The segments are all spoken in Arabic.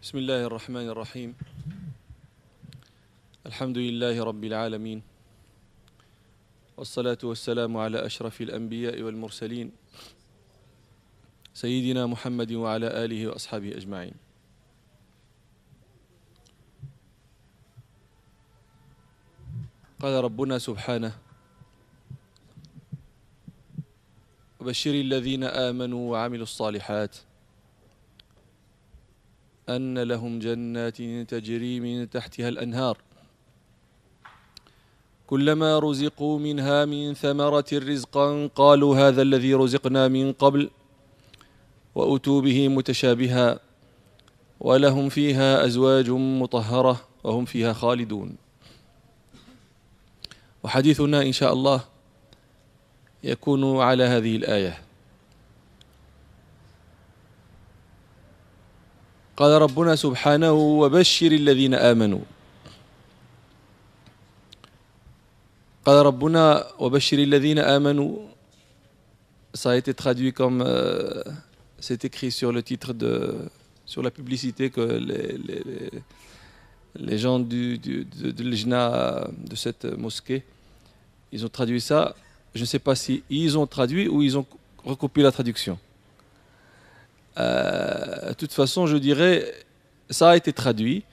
بسم الله الرحمن الرحيم. الحمد لله رب العالمين. والصلاة والسلام على أشرف الأنبياء والمرسلين سيدنا محمد وعلى آله وأصحابه أجمعين. قال ربنا سبحانه وبشر الذين آمنوا وعملوا الصالحات أن لهم جنات تجري من تحتها الأنهار. كلما رزقوا منها من ثمرة رزقا قالوا هذا الذي رزقنا من قبل وأتوا به متشابها ولهم فيها أزواج مطهرة وهم فيها خالدون. وحديثنا إن شاء الله يكون على هذه الآية. قال ربنا سبحانه وبشر الذين آمنوا قال ربنا وبشر الذين آمنوا ça a été traduit comme euh, c'est écrit sur le titre de sur la publicité que les, les, les gens du, du, de, de l'Ijna de cette mosquée ils ont traduit ça je ne sais pas si ils ont traduit ou ils ont recopié la traduction euh, de toute façon je dirais ça a été traduit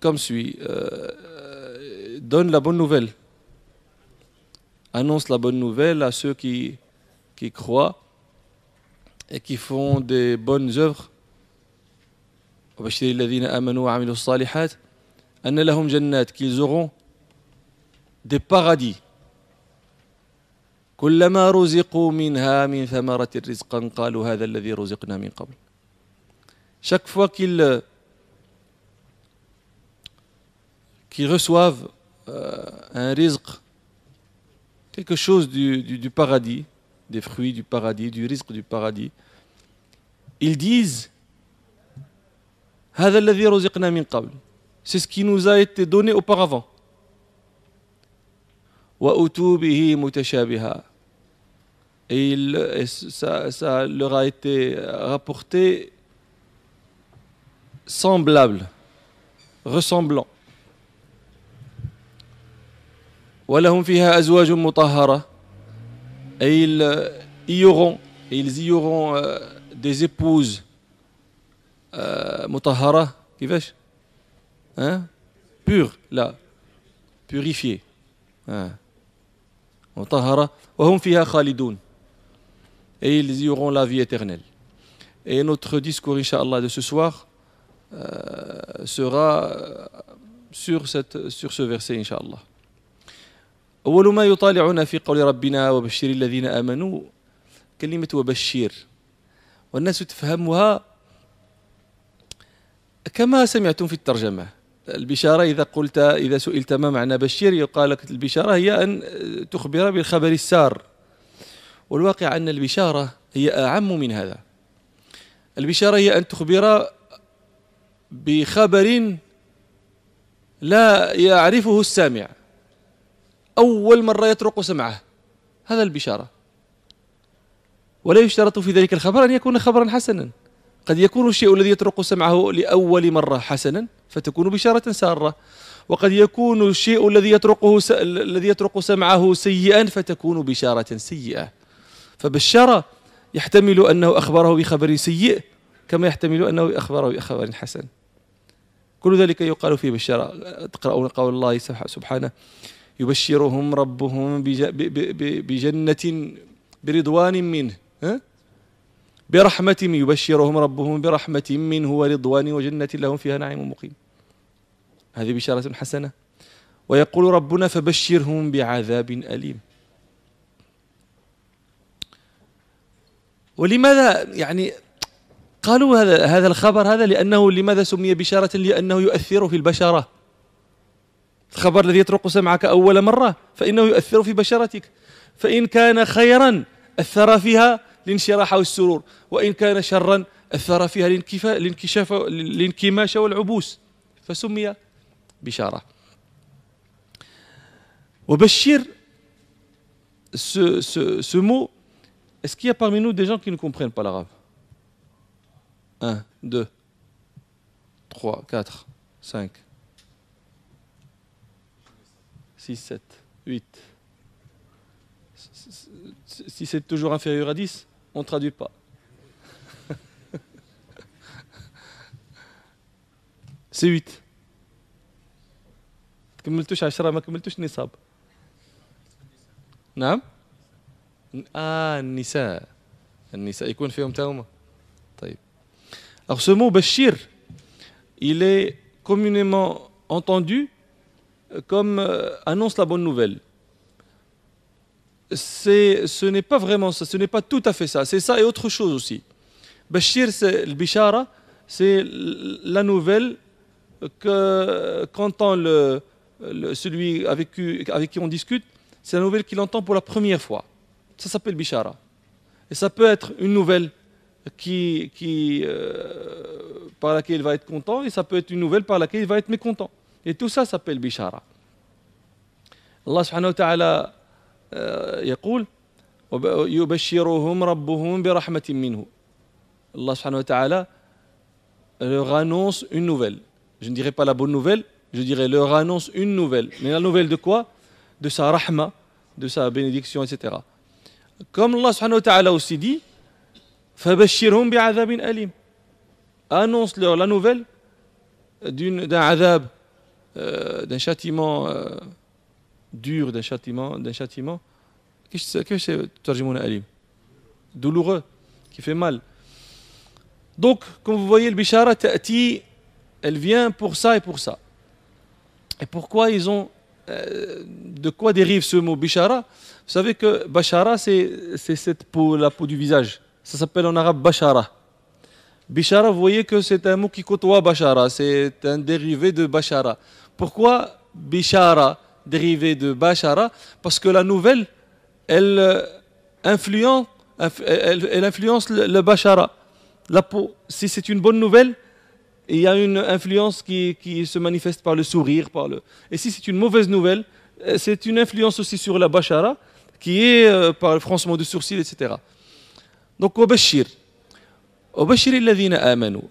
comme suit. Euh, donne la bonne nouvelle. Annonce la bonne nouvelle à ceux qui, qui croient et qui font des bonnes œuvres. Qu'ils auront des paradis كلما رزقوا منها من ثمرة رزقا قالوا هذا الذي رزقنا من قبل chaque fois qu'ils qu'ils reçoivent euh, un rizq quelque chose du, du, du, paradis, des fruits du paradis, du risque du paradis, ils disent c'est ce qui nous a été donné auparavant. Et, il, et ça, ça leur a été rapporté semblable, ressemblant. ولهم فيها أزواج مطهرة et ils y auront et ils y auront euh, des épouses euh, مطهرة كيفاش hein pure là purifiées hein. مطهرة وهم فيها خالدون et ils y auront la vie éternelle et notre discours Inch'Allah de ce soir euh, sera sur, cette, sur ce verset Inch'Allah أول ما يطالعنا في قول ربنا وبشر الذين آمنوا كلمة وبشر والناس تفهمها كما سمعتم في الترجمة البشارة إذا قلت إذا سئلت ما معنى بشير يقال لك البشارة هي أن تخبر بالخبر السار. والواقع أن البشارة هي أعم من هذا. البشارة هي أن تخبر بخبر لا يعرفه السامع. أول مرة يطرق سمعه. هذا البشارة. ولا يشترط في ذلك الخبر أن يكون خبرا حسنا. قد يكون الشيء الذي يطرق سمعه لأول مرة حسنا. فتكون بشارة سارة. وقد يكون الشيء الذي يطرقه س... الذي يطرق سمعه سيئا فتكون بشارة سيئة. فبشر يحتمل أنه أخبره بخبر سيء كما يحتمل أنه أخبره بخبر حسن. كل ذلك يقال في بشارة. تقرأون قول الله سبحانه يبشرهم ربهم بجنة برضوان منه. برحمة يبشرهم ربهم برحمة منه ورضوان وجنة لهم فيها نعيم مقيم. هذه بشارة حسنة. ويقول ربنا فبشرهم بعذاب أليم. ولماذا يعني قالوا هذا هذا الخبر هذا لأنه لماذا سمي بشارة؟ لأنه يؤثر في البشرة. الخبر الذي يطرق سمعك أول مرة فإنه يؤثر في بشرتك. فإن كان خيرا أثر فيها الانشراح والسرور وإن كان شرا أثر فيها الانكشاف الانكماش والعبوس. فسمي Bishara. Obashir, ce, ce, ce mot, est-ce qu'il y a parmi nous des gens qui ne comprennent pas l'arabe? 1, 2, 3, 4, 5, 6, 7, 8. Si c'est toujours inférieur à 10, on ne traduit pas. C'est 8 كملتوش 10 ما كملتوش النصاب نعم اه النساء النساء يكون فيهم تاهما طيب alors ce mot bashir il est communément entendu comme euh, annonce la bonne nouvelle c'est ce n'est pas vraiment ça ce n'est pas tout à fait ça c'est ça et autre chose aussi bashir c'est le bishara c'est la nouvelle que qu'entend le celui avec qui, avec qui on discute, c'est la nouvelle qu'il entend pour la première fois. Ça s'appelle Bishara. Et ça peut être une nouvelle qui, qui, euh, par laquelle il va être content, et ça peut être une nouvelle par laquelle il va être mécontent. Et tout ça s'appelle Bishara. Allah subhanahu wa ta'ala يقول يبشرهم ربهم برحمة منه Allah subhanahu wa ta'ala leur annonce une nouvelle. Je ne dirais pas la bonne nouvelle, je dirais, leur annonce une nouvelle. Mais la nouvelle de quoi De sa rahma, de sa bénédiction, etc. Comme Allah subhanahu wa ta'ala aussi dit, فَبَشِّرْهُمْ بِعَذَابٍ أَلِيمٍ Annonce-leur la nouvelle d'un adab, euh, d'un châtiment euh, dur, d'un châtiment, d'un châtiment. Qu'est-ce que c'est alim Douloureux, qui fait mal. Donc, comme vous voyez, le bishara elle vient pour ça et pour ça. Et pourquoi ils ont. Euh, de quoi dérive ce mot bishara? Vous savez que bashara, c'est cette peau, la peau du visage. Ça s'appelle en arabe bashara. Bishara, vous voyez que c'est un mot qui côtoie bashara. C'est un dérivé de bashara. Pourquoi bishara, dérivé de bashara? Parce que la nouvelle, elle euh, influence, elle, influence le, le bashara. La peau, si c'est une bonne nouvelle, il y a une influence qui, qui, se manifeste par le sourire. Par le... Et si c'est une mauvaise nouvelle, euh, c'est une influence aussi sur la bashara, qui est euh, par le froncement de sourcils, etc. Donc, وبشر وبشر الذين آمنوا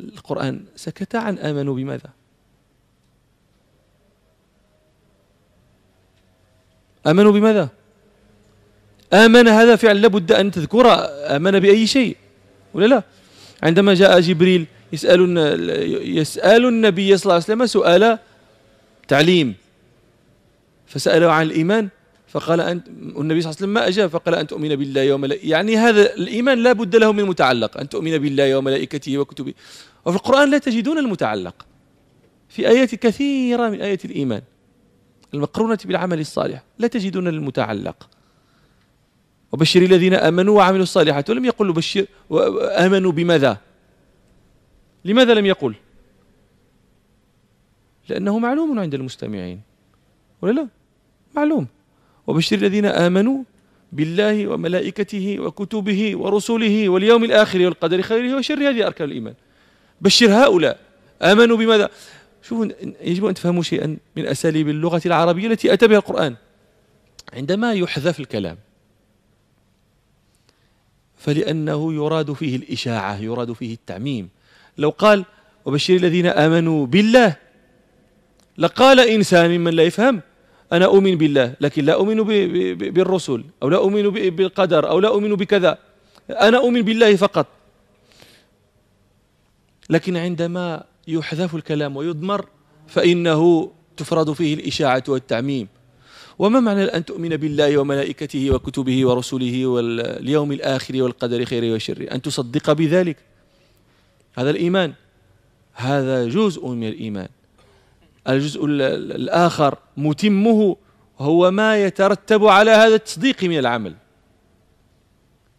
القرآن سكت عن آمنوا بماذا؟ آمنوا بماذا؟ آمن هذا فعل لابد أن تذكر آمن بأي شيء ولا لا؟ عندما جاء جبريل يسأل يسأل النبي صلى الله عليه وسلم سؤال تعليم. فسأله عن الإيمان فقال أنت النبي صلى الله عليه وسلم ما أجاب فقال أن تؤمن بالله وملائكته يعني هذا الإيمان لا بد له من متعلق أن تؤمن بالله وملائكته وكتبه. وفي القرآن لا تجدون المتعلق. في آيات كثيرة من آيات الإيمان. المقرونة بالعمل الصالح. لا تجدون المتعلق. وبشر الذين آمنوا وعملوا الصالحات. ولم يقل بشر آمنوا بماذا؟ لماذا لم يقل؟ لأنه معلوم عند المستمعين. ولا لا؟ معلوم. وبشر الذين آمنوا بالله وملائكته وكتبه ورسله واليوم الآخر والقدر خيره وشره هذه أركان الإيمان. بشر هؤلاء آمنوا بماذا؟ شوفوا يجب أن تفهموا شيئا من أساليب اللغة العربية التي أتى بها القرآن. عندما يحذف الكلام فلأنه يراد فيه الإشاعة يراد فيه التعميم. لو قال وبشر الذين آمنوا بالله لقال إنسان ممن لا يفهم أنا أؤمن بالله لكن لا أؤمن بالرسل أو لا أؤمن بالقدر أو لا أؤمن بكذا أنا أؤمن بالله فقط. لكن عندما يحذف الكلام ويضمر فإنه تفرض فيه الإشاعة والتعميم. وما معنى أن تؤمن بالله وملائكته وكتبه ورسله واليوم الآخر والقدر خيره وشره أن تصدق بذلك. هذا الإيمان. هذا جزء من الإيمان. الجزء الآخر متمه هو ما يترتب على هذا التصديق من العمل.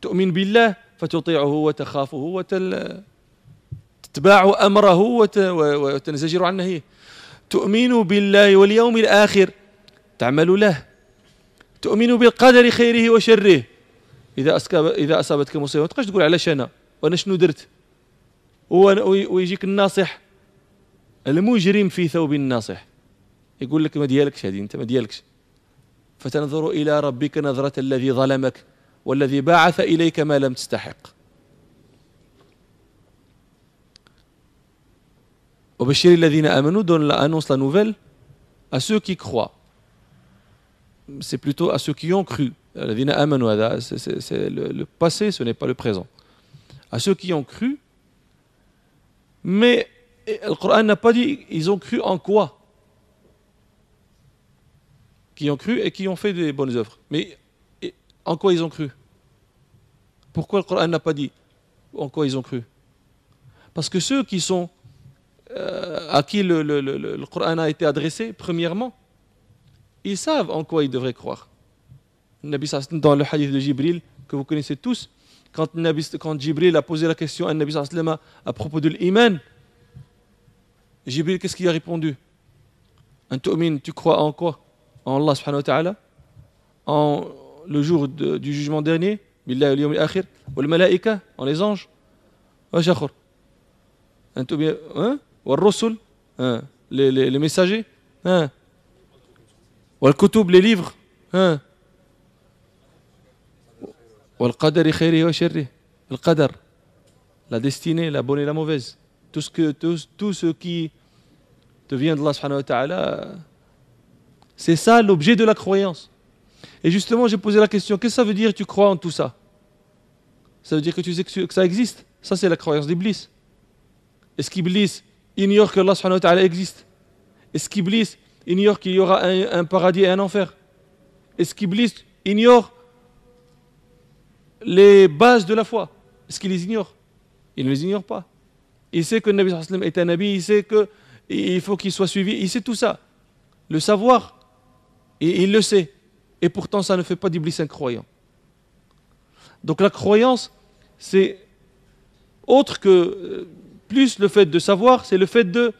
تؤمن بالله فتطيعه وتخافه وتتباع أمره وتنزجر عن نهيه تؤمن بالله واليوم الآخر تعمل له. تؤمن بالقدر خيره وشره. إذا إذا أصابتك مصيبة ما تبقاش تقول علاش أنا؟ وأنا شنو درت؟ ويجيك الناصح. المجرم في ثوب الناصح. يقول لك ما ديالكش هذه أنت ما ديالكش. فتنظر إلى ربك نظرة الذي ظلمك والذي بعث إليك ما لم تستحق. donne annonce la nouvelle à ceux qui croient. C'est plutôt à ceux qui ont cru. C'est le, passé, ce n'est pas le présent. À ceux qui ont cru, mais le Coran n'a pas dit ils ont cru en quoi? Qui ont cru et qui ont fait des bonnes œuvres. Mais en quoi ils ont cru? Pourquoi le Coran n'a pas dit en quoi ils ont cru? Parce que ceux qui sont euh, à qui le, le, Coran a été adressé, premièrement, ils savent en quoi ils devraient croire. Dans le hadith de Jibril, que vous connaissez tous, quand, quand Jibril a posé la question à Nabi à propos de l'iman, Jibril, qu'est-ce qu'il a répondu? Tu crois en quoi? En Allah subhanahu wa ta'ala? En le jour du jugement dernier? Billah al-akhir Wal malaika? En les anges? Wa Hein? Hein? Les, les messagers? Hein? Wal kutub Les livres Hein Wal qadari khayri wa sharri Le qadar La destinée, la bonne et la mauvaise tout ce, que, qui te vient de Allah c'est ça l'objet de la croyance. Et justement, j'ai posé la question, qu'est-ce que ça veut dire tu crois en tout ça? Ça veut dire que tu sais que ça existe? Ça, c'est la croyance d'Iblis. Est-ce qu'Iblis ignore que Allah existe? Est-ce qu'Iblis ignore qu'il y aura un, paradis et un enfer Est-ce qu'Iblis ignore les bases de la foi Est-ce qu'il les ignore Il ne les ignore pas. Il sait que le Nabi est un Nabi, il sait qu'il faut qu'il soit suivi, il sait tout ça. Le savoir, et il le sait. Et pourtant, ça ne fait pas d'Iblis un croyant. Donc la croyance, c'est autre que euh, plus le fait de savoir, c'est le fait de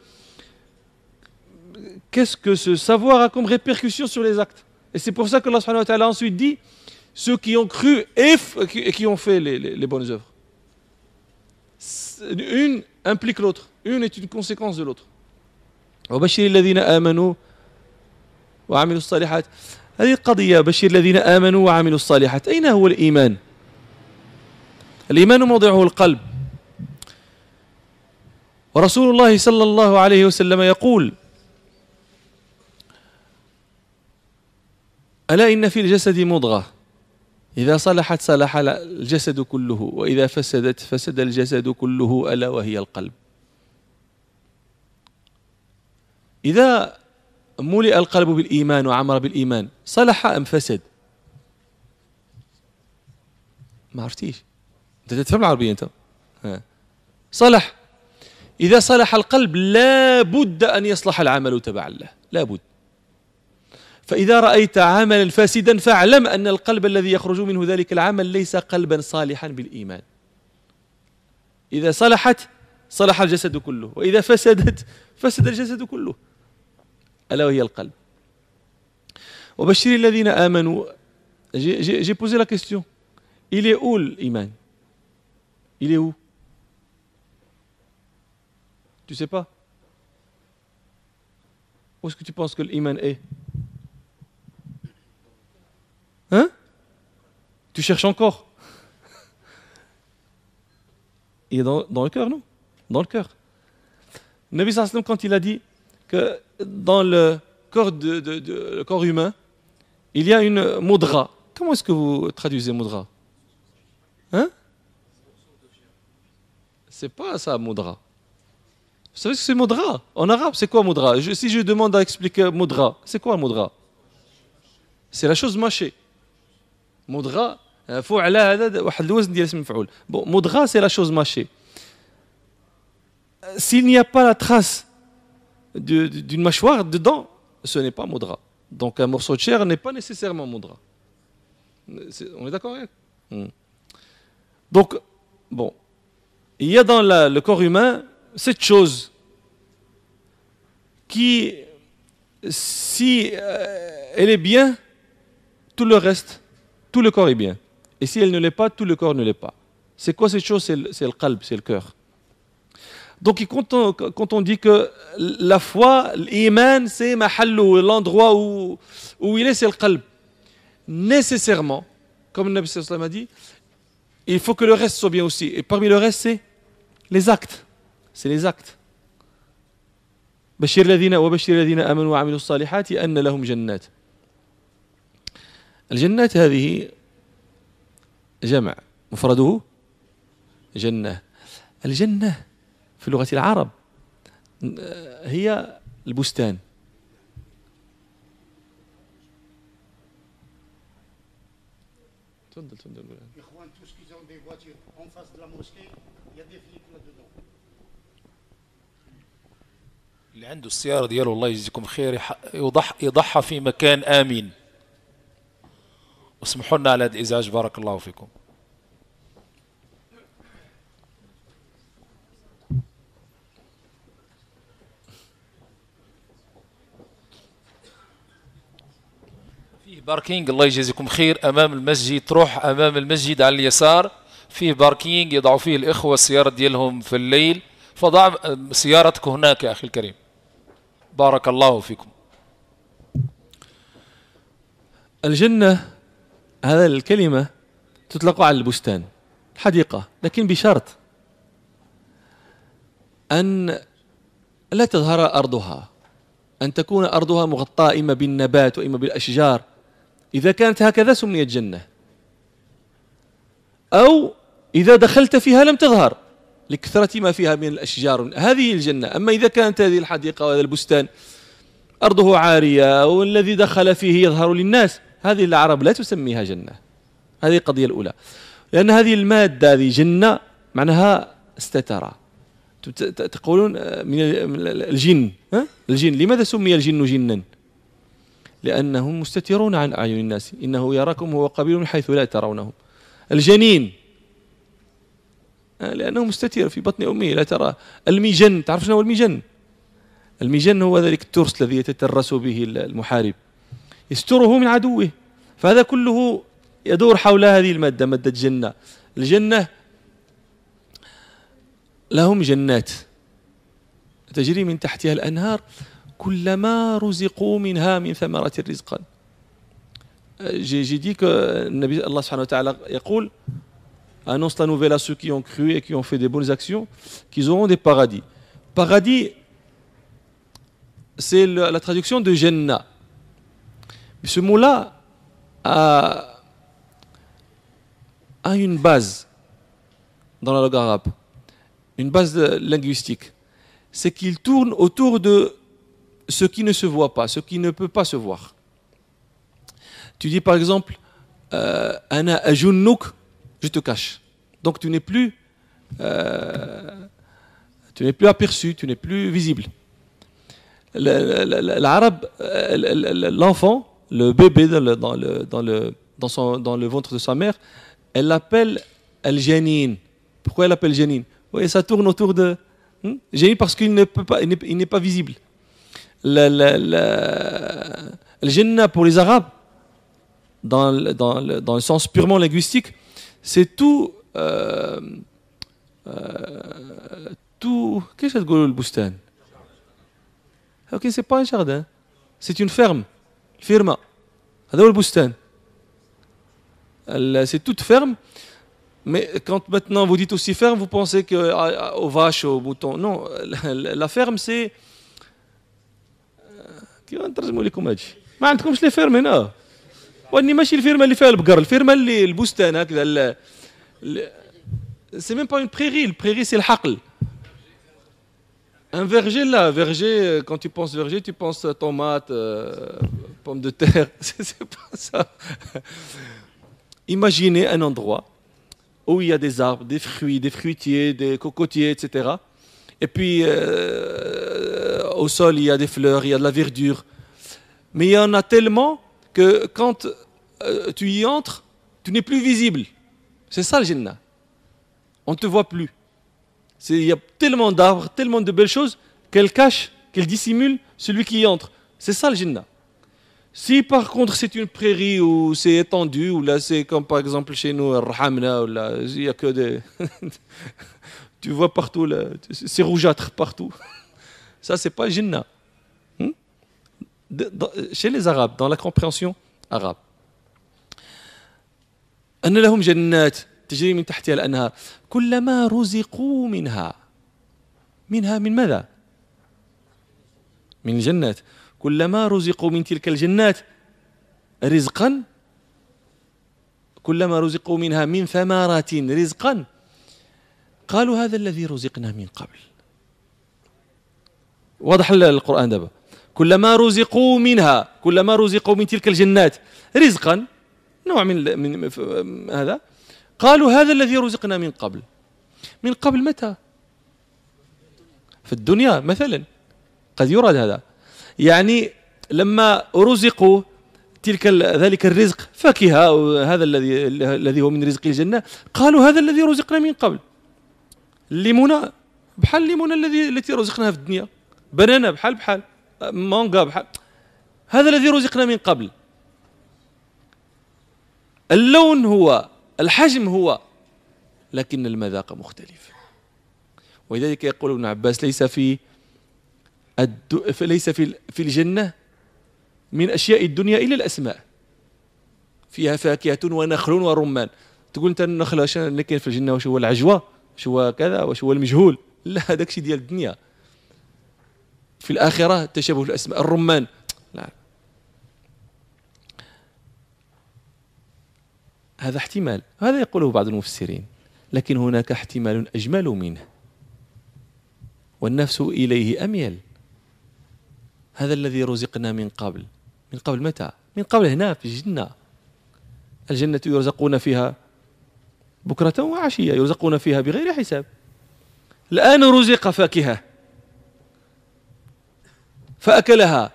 qu'est-ce que ce savoir a comme répercussion sur les actes. Et c'est pour ça que Allah a ensuite dit ceux qui ont cru et qui ont fait les, les, les bonnes œuvres. Une implique l'autre. Une est une conséquence de l'autre. وبشر الذين آمنوا وعملوا الصالحات هذه القضية بشر الذين آمنوا وعملوا الصالحات أين هو الإيمان الإيمان موضعه القلب ورسول الله صلى الله عليه وسلم يقول ألا إن في الجسد مضغة؟ إذا صلحت صلح الجسد كله وإذا فسدت فسد الجسد كله ألا وهي القلب. إذا ملئ القلب بالإيمان وعمر بالإيمان صلح أم فسد؟ ما عرفتيش. أنت تفهم العربية أنت؟ صلح. إذا صلح القلب لا بد أن يصلح العمل تبعا له. لا بد. فإذا رأيت عملا فاسدا فاعلم أن القلب الذي يخرج منه ذلك العمل ليس قلبا صالحا بالإيمان. إذا صلحت صلح الجسد كله. وإذا فسدت فسد الجسد كله. ألا وهي القلب. وبشر الذين آمنوا j'ai posé la question. Il est où l'iman? Il est où? Tu sais pas? Où est-ce que tu penses que l'iman est? Tu cherches encore Il est dans, le cœur, non? Dans le cœur. Nabi Sallam, quand il a dit que dans le corps, de, le corps humain, il y a une moudra. Comment est-ce que vous traduisez moudra? Hein? C'est pas ça, moudra. Vous savez ce que c'est moudra? En arabe, c'est quoi moudra? Je, Si je demande à expliquer moudra, c'est quoi moudra? C'est la chose mâchée. Moudra, فعلة هذا واحد الوزن ديال اسم مفعول bon moudra c'est la chose mâchée s'il n'y a pas la trace d'une mâchoire dedans ce n'est pas moudra donc un morceau de chair n'est pas nécessairement moudra on est d'accord hmm. donc bon il y a dans la, le corps humain cette chose qui si euh, elle est bien tout le reste tout le corps est bien. Et si elle ne l'est pas, tout le corps ne l'est pas. C'est quoi cette chose C'est le, le qalb, c'est le cœur. Donc quand on, quand on, dit que la foi, l'iman, c'est mahallou, l'endroit où, où il est, c'est le qalb. Nécessairement, comme le Nabi sallam a dit, il faut que le reste soit bien aussi. Et parmi le reste, c'est les actes. C'est les actes. بشر الذين وبشر الذين امنوا وعملوا الصالحات ان لهم جنات الجنات هذه جمع مفرده جنة. الجنة في لغة العرب هي البستان. تفضل تفضل. اللي عنده السيارة دياله الله يجزيكم خير يضح يضحى في مكان آمن واسمحوا لنا على هذا الإزعاج بارك الله فيكم. parking الله يجزيكم خير. أمام المسجد تروح أمام المسجد على اليسار فيه parking يضعوا فيه الإخوة السيارة ديالهم في الليل. فضع سيارتك هناك يا أخي الكريم. بارك الله فيكم. الجنة هذا الكلمة تطلق على البستان. الحديقة لكن بشرط أن لا تظهر أرضها أن تكون أرضها مغطاة إما بالنبات وإما بالأشجار. إذا كانت هكذا سميت جنة أو إذا دخلت فيها لم تظهر لكثرة ما فيها من الأشجار. هذه الجنة. أما إذا كانت هذه الحديقة وهذا البستان أرضه عارية والذي دخل فيه يظهر للناس هذه العرب لا تسميها جنة. هذه القضية الأولى. لأن هذه المادة هذه جنة معناها استتر تقولون من الجن. ها؟ الجن. لماذا سمي الجن جنا؟ لأنهم مستترون عن أعين الناس. إنه يراكم هو قبيل من حيث لا ترونهم. الجنين لأنه مستتر في بطن أمه لا ترى. المجن تعرف شنو هو المجن؟ المجن هو ذلك الترس الذي يتترس به المحارب. يستره من عدوه. فهذا كله يدور حول هذه المادة مادة الجنة الجنة لهم جنات. تجري من تحتها الأنهار. كلما رزقوا منها من ثمرة رزقا j'ai dit que Nabi Allah subhanahu wa ta'ala يقول annonce la nouvelle à ceux qui ont cru et qui ont fait des bonnes actions qu'ils auront des paradis. Paradis, c'est la traduction de Jannah. Ce mot-là a, a, une base dans la langue arabe, une base linguistique. C'est qu'il tourne autour de ce qui ne se voit pas, ce qui ne peut pas se voir. Tu dis par exemple, euh, Ana ajunnuk, je te cache. Donc tu n'es plus, euh, tu n'es plus aperçu, tu n'es plus visible. L'arabe, euh, l'enfant, le bébé dans le, ventre de sa mère, elle l'appelle Al-Janine. Pourquoi elle l'appelle Janine Oui, ça tourne autour de. Hmm? Janine parce qu'il ne peut pas, n'est pas visible Le, le, le Jannah pour les Arabes, dans, dans, dans le sens purement linguistique, c'est tout. Euh, euh, tout. Qu'est-ce que c'est le bustan Ok, c'est pas un jardin, c'est une ferme. Firma. هذا bustan. C'est toute ferme. Mais quand maintenant vous dites aussi ferme, vous pensez que ah, ah, aux vaches, aux moutons. Non, la, ferme c'est. كيف نترجموا لكم هادشي ما عندكمش لي فيرم هنا واني ماشي الفيرما اللي فيها البقر الفيرما اللي البستان هكذا c'est même pas une prairie le prairie c'est le haql un verger là verger quand tu penses verger tu penses tomate euh, pommes de terre c'est pas ça imaginez un endroit où il y a des arbres des fruits des fruitiers des cocotiers etc et puis euh, au sol il y a des fleurs il y a de la verdure mais il y en a tellement que quand euh, tu y entres, tu n'es plus visible. C'est ça le Jannah. On ne te voit plus. Il y a tellement d'arbres, tellement de belles choses qu'elle cache, qu'elle dissimule celui qui y entre. C'est ça le Jannah. Si par contre c'est une prairie où c'est étendu, ou là c'est comme par exemple chez nous, où il n'y a que des. tu vois partout, c'est rougeâtre partout. Ça c'est pas Jannah. Hmm? Chez les Arabes, dans la compréhension arabe. أن لهم جنات تجري من تحتها الأنهار كلما رزقوا منها منها من ماذا من الجنات كلما رزقوا من تلك الجنات رزقا كلما رزقوا منها من ثمرات رزقا قالوا هذا الذي رزقنا من قبل. واضح القرآن دابا. كلما رزقوا منها كلما رزقوا من تلك الجنات رزقا نوع من من هذا قالوا هذا الذي رزقنا من قبل. من قبل متى؟ في الدنيا مثلا. قد يراد هذا. يعني لما رزقوا تلك ذلك الرزق فاكهة هذا الذي الذي هو من رزق الجنة قالوا هذا الذي رزقنا من قبل. الليمونة بحال الليمونة الذي التي رزقناها في الدنيا. بنانا بحال بحال مانغا بحال. هذا الذي رزقنا من قبل. اللون هو الحجم هو لكن المذاق مختلف. ولذلك يقول ابن عباس ليس في. ليس في في الجنة من أشياء الدنيا إلا الأسماء. فيها فاكهة ونخل ورمان. تقول أنت النخل اللي كاين في الجنة؟ واش هو العجوة؟ واش هو كذا واش هو المجهول. لا هذاك الشيء ديال الدنيا. في الآخرة تشابه الأسماء. الرمان. لا. هذا احتمال. هذا يقوله بعض المفسرين. لكن هناك احتمال أجمل منه. والنفس إليه أميل. هذا الذي رزقنا من قبل. من قبل متى؟ من قبل هنا في الجنة. الجنة يرزقون فيها بكرة وعشية يرزقون فيها بغير حساب. الآن رزق فاكهة. فأكلها.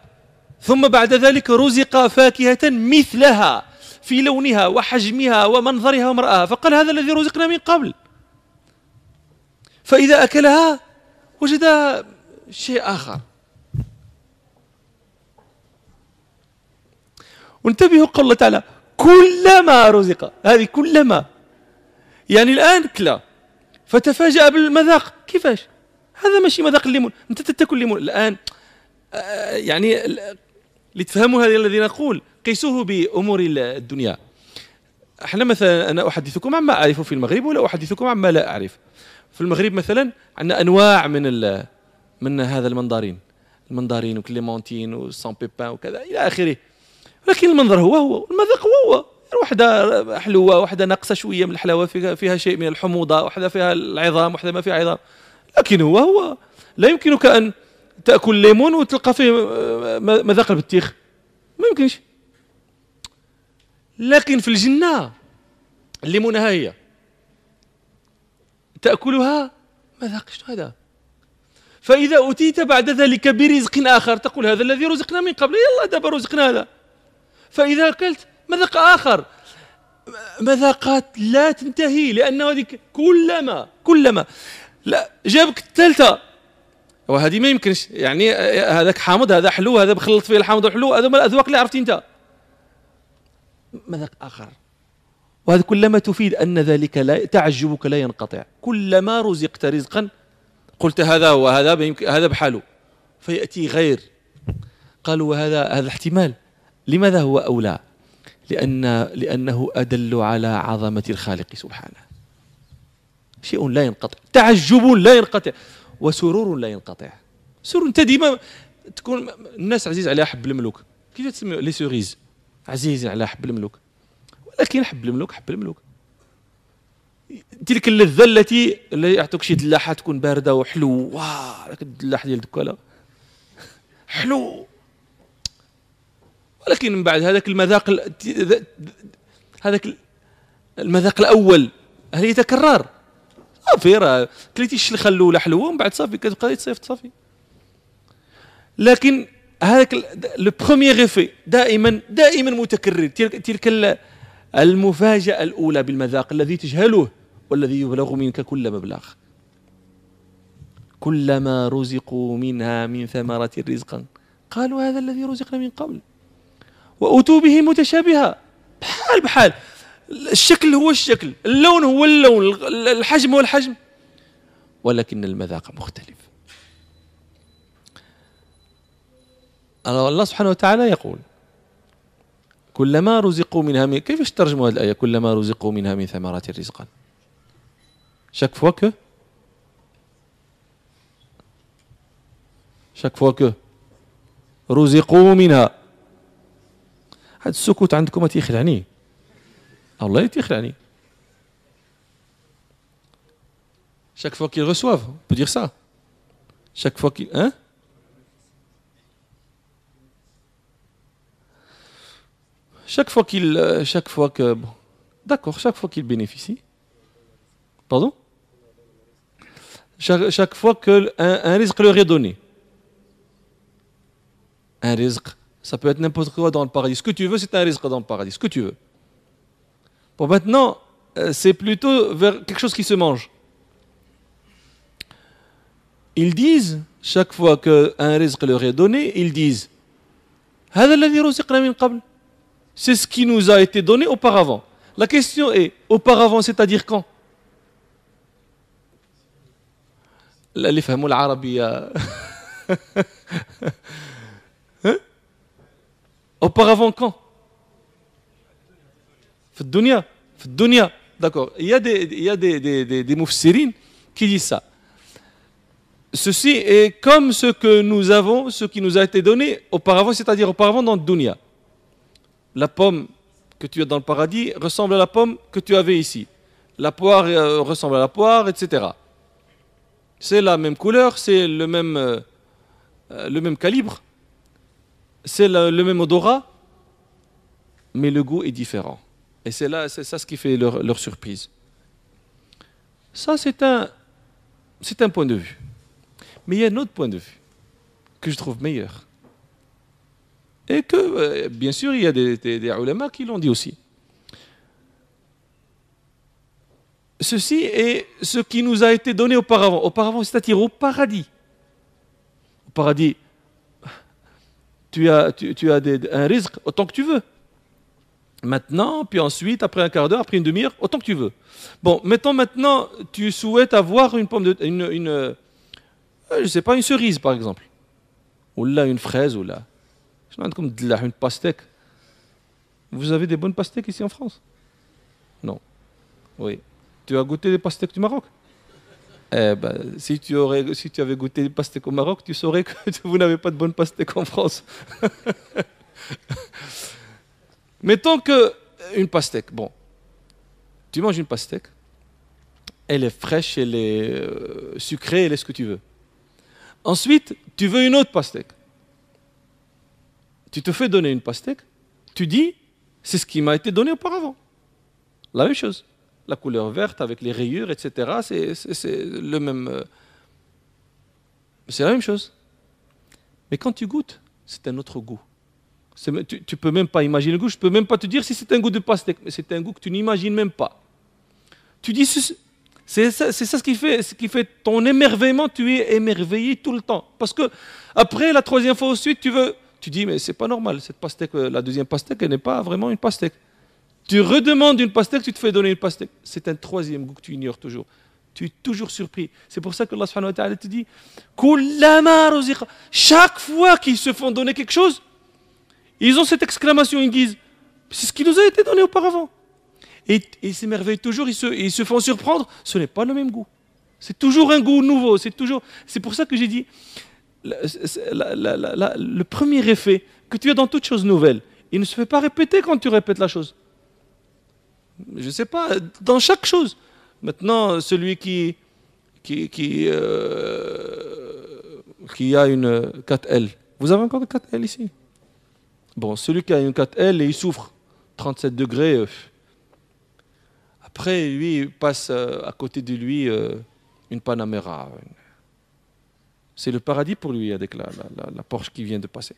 ثم بعد ذلك رزق فاكهة مثلها في لونها وحجمها ومنظرها ومرآها. فقال هذا الذي رزقنا من قبل. فإذا أكلها وجد شيء آخر. وانتبهوا قال الله تعالى كلما رزق. هذه كلما. يعني الآن كلا فتفاجأ بالمذاق. كيفاش؟ هذا ماشي مذاق الليمون. أنت تاكل الليمون. الآن آه، يعني لتفهموا هذا الذي نقول قيسوه بأمور الدنيا. إحنا مثلا أنا أحدثكم عما أعرف في المغرب ولا أحدثكم عما لا أعرف. في المغرب مثلا عندنا أنواع من من هذا المنظارين المنظارين وكليمونتين وسان بيبان وكذا إلى آخره. لكن المنظر هو هو المذاق هو هو. واحدة حلوة واحدة ناقصة شوية من الحلاوة فيها, فيها شيء من الحموضة واحدة فيها العظام واحدة ما فيها عظام. لكن هو هو لا يمكنك أن تأكل ليمون وتلقى فيه مذاق البطيخ ما يمكنش. لكن في الجنة الليمونه هي. تأكلها مذاق شنو هذا. فإذا اتيت بعد ذلك برزق آخر تقول هذا الذي رزقنا من قبل يلا دابا رزقنا هذا. فإذا أكلت مذاق آخر. مذاقات لا تنتهي لأنه هذيك كلما كلما. لا جابك الثالثة. وهذه ما يمكنش يعني هذاك حامض هذا حلو هذا بخلط فيه الحامض والحلو هذا من الأذواق اللي عرفتي أنت؟ مذاق آخر. وهذا كلما تفيد أن ذلك لا تعجبك لا ينقطع. كلما رزقت رزقا قلت هذا هو هذا هذا بحاله. فيأتي غير. قالوا وهذا هذا احتمال. لماذا هو أولى؟ لأن لأنه أدل على عظمة الخالق سبحانه. شيء لا ينقطع. تعجب لا ينقطع. وسرور لا ينقطع. سرور أنت ديما تكون الناس عزيز عليها حب الملوك. كيف تسمي لي سوريز عزيز على حب الملوك. ولكن حب الملوك حب الملوك. تلك اللذة التي اللي يعطوك شي دلاحة تكون باردة وحلو واه الدلاح ديال دكالا حلو. ولكن من بعد هذاك المذاق هذاك المذاق الأول هل يتكرر؟ صافي راه كليتي الشدقة الاولى حلوة ومن بعد صافي كتبقى تصيفط صافي. لكن هذاك le premier effet دائما دائما متكرر تلك, تلك المفاجأة الأولى بالمذاق الذي تجهله والذي يبلغ منك كل مبلغ. كلما رزقوا منها من ثمرة رزقا. قالوا هذا الذي رزقنا من قبل. وأتوا به متشابها. بحال بحال. الشكل هو الشكل. اللون هو اللون. الحجم هو الحجم. ولكن المذاق مختلف. الله سبحانه وتعالى يقول كلما رزقوا منها من كيف ترجموا هذه الآية؟ كلما رزقوا منها من ثمرات رزقا chaque fois que chaque fois que رزقوا منها. هذا السكوت عندكم تيخلعني والله تيخلعني peut dire ça chaque fois qu'ils hein chaque fois qu'il euh, chaque fois que bon, d'accord chaque fois qu'il bénéficie pardon chaque, chaque fois que un, un risque leur est donné un risque Ça peut être n'importe quoi dans le paradis. Ce que tu veux, c'est un risque dans le paradis. Ce que tu veux. Bon, maintenant, euh, c'est plutôt vers quelque chose qui se mange. Ils disent, chaque fois qu'un risque leur est donné, ils disent C'est ce qui nous a été donné auparavant. La question est auparavant, c'est-à-dire quand? Auparavant, quand? Dunya. Dunya. D'accord. Il y a des, il y a des, des, qui disent ça. Ceci est comme ce que nous avons, ce qui nous a été donné auparavant, c'est-à-dire auparavant dans Dunya. La pomme que tu as dans le paradis ressemble à la pomme que tu avais ici. La poire euh, ressemble à la poire, etc. C'est la même couleur, c'est le même euh, euh, calibre c'est le, même odorat, mais le goût est différent. Et c'est là, ça ce qui fait leur, surprise. Ça, c'est un, point de vue. Mais il y a un autre point de vue que je trouve meilleur. Et que, euh, bien sûr, il y a des, des, qui l'ont dit aussi. Ceci est ce qui nous a été donné auparavant. Auparavant, c'est-à-dire au paradis. Au paradis, tu as, un risque autant que tu veux. Maintenant, puis ensuite, après un quart d'heure, après une demi-heure, autant que tu veux. Bon, mettons maintenant, tu souhaites avoir une pomme de, une, une euh, je sais pas, une cerise par exemple, ou là une fraise ou là. comme une pastèque. Vous avez des bonnes pastèques ici en France? Non. Oui. Tu as goûté des pastèques du Maroc? Eh ben, si, tu aurais, si tu avais goûté des pastèques au Maroc, tu saurais que vous n'avez pas de bonnes pastèques en France. Mettons que une pastèque, bon, tu manges une pastèque, elle est fraîche, elle est euh, sucrée, elle est ce que tu veux. Ensuite, tu veux une autre pastèque tu te fais donner une pastèque, tu dis, c'est ce qui m'a été donné auparavant. La même chose. La couleur verte avec les rayures, etc., c'est le même. Euh, c'est la même chose. Mais quand tu goûtes, c'est un autre goût. Tu ne peux même pas imaginer le goût. Je ne peux même pas te dire si c'est un goût de pastèque, mais c'est un goût que tu n'imagines même pas. Tu dis, c'est ça, ça, ce, qui fait, qui fait ton émerveillement, tu es émerveillé tout le temps. Parce que après, la troisième fois ensuite, tu veux, tu dis, mais c'est pas normal, cette pastèque, euh, la deuxième pastèque, elle n'est pas vraiment une pastèque. Tu redemandes une pastèque, tu te fais donner une pastèque. C'est un troisième goût que tu ignores toujours. Tu es toujours surpris. C'est pour ça que Allah subhanahu wa ta'ala te dit Chaque fois qu'ils se font donner quelque chose, ils ont cette exclamation, ils disent C'est ce qui nous a été donné auparavant. Et ils s'émerveillent toujours, ils se, ils se font surprendre. Ce n'est pas le même goût. C'est toujours un goût nouveau. C'est toujours. C'est pour ça que j'ai dit le premier effet que tu as dans toute chose nouvelle, il ne se fait pas répéter quand tu répètes la chose. Je ne sais pas, dans chaque chose. Maintenant, celui qui, qui, euh, a une 4L, vous avez encore une 4L ici? Bon, celui qui a une 4L et il souffre 37 degrés, euh, après, lui, il passe euh, à côté de lui une Panamera, c'est le paradis pour lui avec la, la, Porsche qui vient de passer.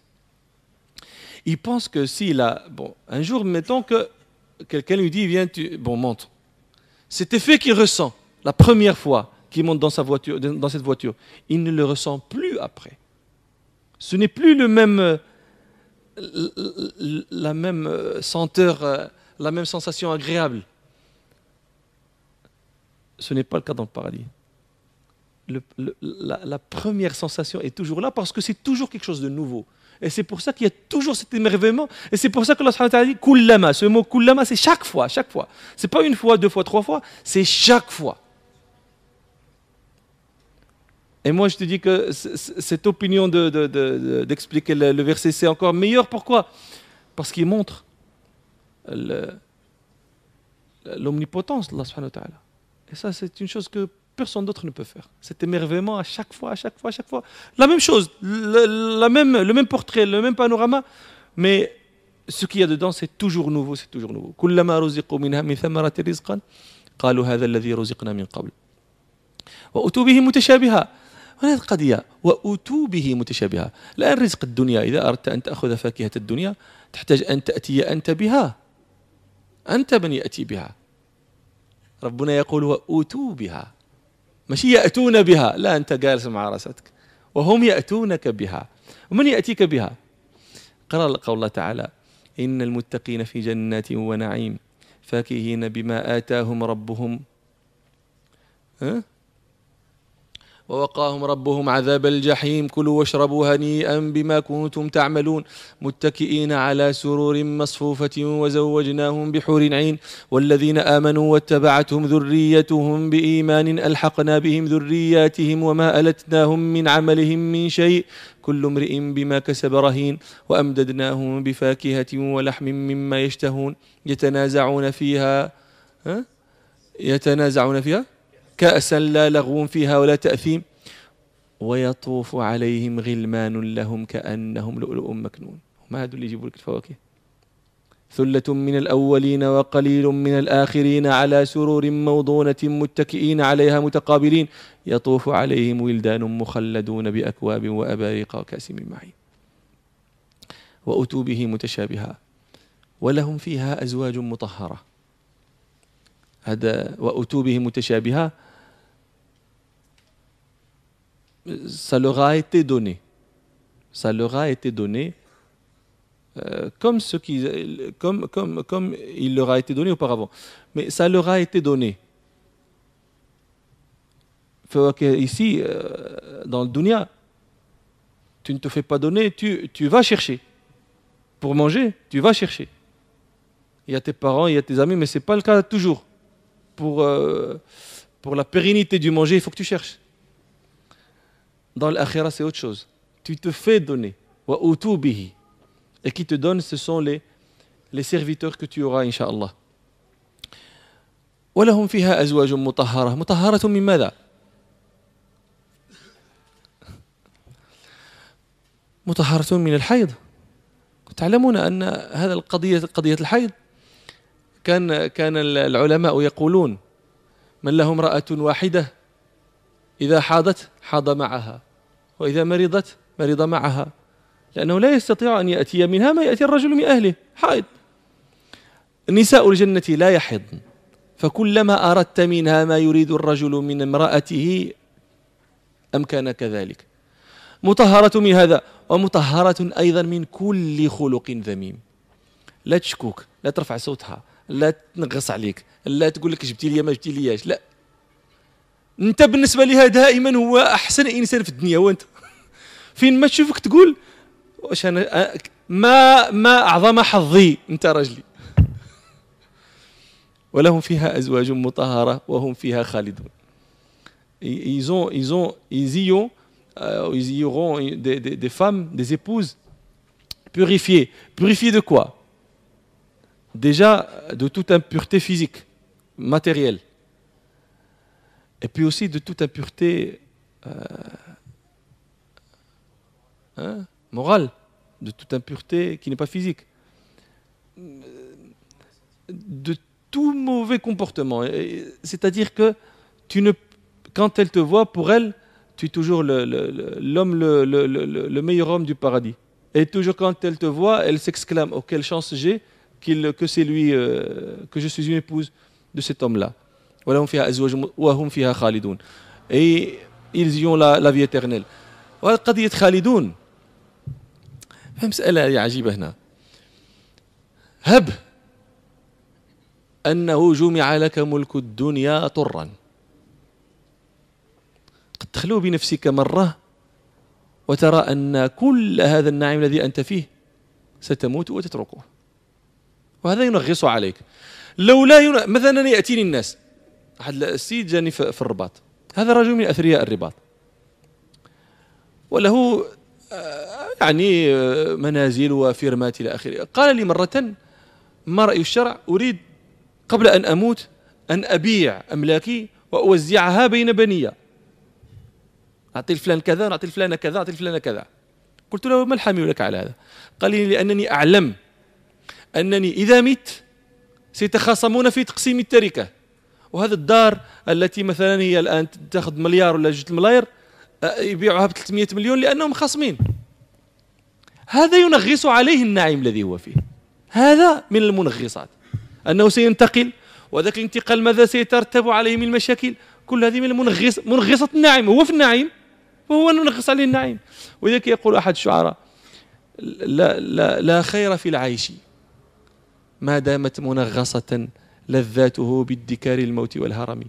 Il pense que s'il a... Bon, un jour, mettons que quelqu'un lui dit, viens, tu... Bon, monte. Cet effet qu'il ressent la première fois qu'il monte dans, sa voiture, dans cette voiture, il ne le ressent plus après. Ce n'est plus le même, la même senteur, la même sensation agréable. Ce n'est pas le cas dans le paradis la, première sensation est toujours là parce que c'est toujours quelque chose de nouveau. Et c'est pour ça qu'il y a toujours cet émerveillement. Et c'est pour ça que Allah dit kullama. Ce mot kullama, c'est chaque fois, chaque fois. C'est pas une fois, deux fois, trois fois, c'est chaque fois. Et moi, je te dis que cette opinion d'expliquer de, de, le, verset, c'est encore meilleur. Pourquoi? Parce qu'il montre l'omnipotence d'Allah. Et ça, c'est une chose que personne d'autre ne peut faire. Cet émerveillement à chaque fois, à chaque fois, à chaque fois. La même chose, le, la même, le même portrait, le même panorama, mais ce qu'il y a dedans, c'est toujours nouveau, c'est toujours nouveau. كلما رزقوا منها من ثمرة رزقا قالوا هذا الذي رزقنا من قبل وأتوا به متشابها هذه القضية وأتوا به متشابها الآن رزق الدنيا إذا أردت أن تأخذ فاكهة الدنيا تحتاج أن تأتي أنت بها أنت من يأتي بها ربنا يقول وأتوا بها مش يأتون بها. لا أنت جالس مع رأستك. وهم يأتونك بها. ومن يأتيك بها؟ قرأ قول الله تعالى إن المتقين في جنات ونعيم فاكهين بما آتاهم ربهم. ها ووقاهم ربهم عذاب الجحيم. كلوا واشربوا هنيئا بما كنتم تعملون. متكئين على سرور مصفوفة وزوجناهم بحور عين. والذين آمنوا واتبعتهم ذريتهم بإيمان ألحقنا بهم ذرياتهم وما ألتناهم من عملهم من شيء. كل امرئ بما كسب رهين. وأمددناهم بفاكهة ولحم مما يشتهون. يتنازعون فيها ها؟ يتنازعون فيها؟ كأسا لا لغو فيها ولا تأثيم. ويطوف عليهم غلمان لهم كأنهم لؤلؤ مكنون. ما هذول اللي يجيبوا لك الفواكه. ثلة من الأولين وقليل من الآخرين على سرور موضونة متكئين عليها متقابلين. يطوف عليهم ولدان مخلدون بأكواب وأباريق وكأس من معين وأتوا به متشابها. ولهم فيها أزواج مطهرة. هذا وأتوا به متشابها. Ça leur a été donné. Ça leur a été donné euh, comme, ce il leur a été donné auparavant. Mais ça leur a été donné. Ici, euh, dans le dunya, tu ne te fais pas donner, tu, vas chercher. Pour manger, tu vas chercher. Il y a tes parents, il y a tes amis, mais ce n'est pas le cas toujours. Euh, pour la pérennité du manger, il faut que tu cherches. Dans l'akhira, c'est autre chose. Tu te fais donner. Et qui te donne, ce sont les, les serviteurs que tu auras, Inch'Allah. تعلمون أن هذا القضية قضية الحيض كان كان العلماء يقولون من له امرأة واحدة إذا حاضت حاض معها وإذا مرضت مرض معها لأنه لا يستطيع أن يأتي منها ما يأتي الرجل من أهله حائض. نساء الجنة لا يحضن فكلما أردت منها ما يريد الرجل من امرأته أمكن كذلك. مطهرة من هذا ومطهرة أيضا من كل خلق ذميم. لا تشكوك لا ترفع صوتها لا تنغص عليك لا تقول لك جبتي لي ما جبتي لياش لا. انت بالنسبة لها دائما هو أحسن إنسان في الدنيا وانت فين ما تشوفك تقول واش أنا ما ما أعظم حظي أنت رجلي ولهم فيها أزواج مطهرة وهم فيها خالدون. ايزون ايزون ايزيو ايزيو دي دي دي فام دي زيبوز بوريفيي بوريفيي دو كوا ديجا دو توت امبورتي فيزيك ماتيريال et puis aussi de toute impureté euh, hein, morale, de toute impureté qui n'est pas physique, de tout mauvais comportement. C'est-à-dire que tu ne, quand elle te voit, pour elle, tu es toujours l'homme, le, le, le, meilleur homme du paradis. Et toujours quand elle te voit, elle s'exclame Oh, quelle chance j'ai que c'est lui, euh, que je suis une épouse de cet homme-là. ولهم فيها أزواج وهم فيها خالدون. أي ils la, la vie éternelle. وقضية خالدون. مسألة عجيبة هنا. هب أنه جمع لك ملك الدنيا طرا. قد تخلو بنفسك مرة وترى أن كل هذا النعيم الذي أنت فيه ستموت وتتركه. وهذا ينغص عليك. لولا ين... مثلا يأتيني الناس. واحد السيد جاني في الرباط. هذا رجل من أثرياء الرباط. وله آه، يعني آه، منازل وفيرمات إلى آخره. قال لي مرة ما رأي الشرع؟ أريد قبل أن أموت أن أبيع أملاكي وأوزعها بين بني أعطي الفلان كذا نعطي الفلان كذا أعطي الفلان كذا. قلت له ما الحامل لك على هذا؟ قال لي لأنني أعلم أنني إذا مت سيتخاصمون في تقسيم التركة. وهذا الدار التي مثلا هي الآن تأخذ مليار ولا جوج ملاير آه، يبيعها ب 300 مليون لأنهم خصمين هذا ينغص عليه النعيم الذي هو فيه. هذا من المنغصات. أنه سينتقل وذاك الانتقال ماذا سيترتب عليه من المشاكل؟ كل هذه من المنغص منغصة النعيم. هو في النعيم وهو منغص عليه النعيم. ولذلك يقول أحد الشعراء لا, لا, لا خير في العيش ما دامت منغصة لذاته بادكار الموت والهرم.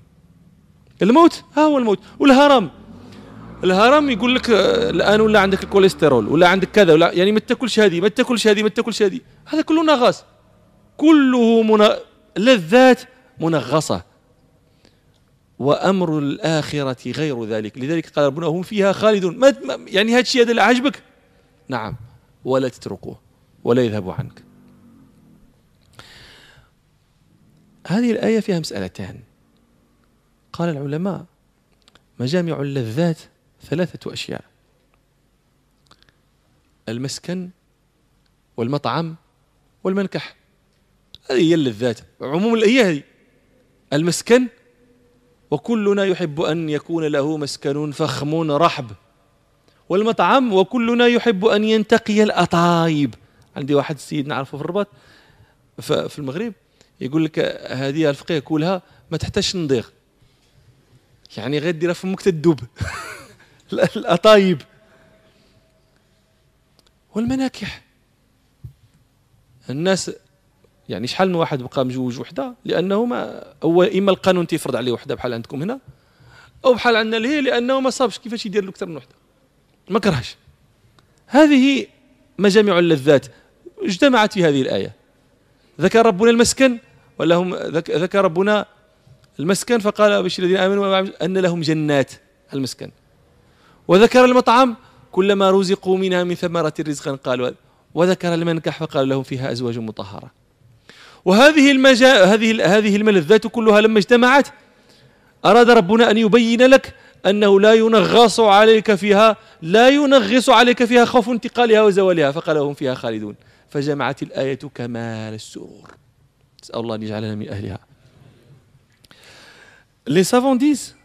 الموت ها هو الموت. والهرم الهرم يقول لك الآن ولا عندك الكوليسترول ولا عندك كذا ولا يعني ما تاكلش هذه ما تاكلش هذه ما تاكلش هذه. هذا كله نغص كله من... لذات منغصة. وأمر الآخرة غير ذلك. لذلك قال ربنا هم فيها خالدون. ما يعني هذا الشيء هذا عجبك نعم. ولا تتركوه ولا يذهب عنك. هذه الآية فيها مسألتان. قال العلماء مجامع اللذات ثلاثة أشياء. المسكن والمطعم والمنكح. هذه هي اللذات. عموم هي هذه. المسكن وكلنا يحب أن يكون له مسكن فخم رحب. والمطعم وكلنا يحب أن ينتقي الأطايب. عندي واحد السيد نعرفه في الرباط في المغرب. يقول لك هذه الفقيه كلها ما تحتاجش نضيغ. يعني غير ديرها فمك تدوب الاطايب والمناكح. الناس يعني شحال من واحد بقى مجوج وحده؟ لأنه ما هو إما القانون تيفرض عليه وحده بحال عندكم هنا أو بحال عندنا لهي لأنه ما صابش كيفاش يدير له أكثر من وحده. ما كرهش. هذه مجامع اللذات اجتمعت في هذه الآية. ذكر ربنا المسكن ولهم ذكر ربنا المسكن فقال بشر الذين آمنوا أن لهم جنات المسكن. وذكر المطعم كلما رزقوا منها من ثمرة رزقا قالوا وذكر المنكح فقال لهم فيها أزواج مطهرة. وهذه المجا هذه هذه الملذات كلها لما اجتمعت أراد ربنا أن يبين لك أنه لا ينغص عليك فيها لا ينغص عليك فيها خوف انتقالها وزوالها. فقال هم فيها خالدون. فجمعت الآية كمال السرور. Les savants disent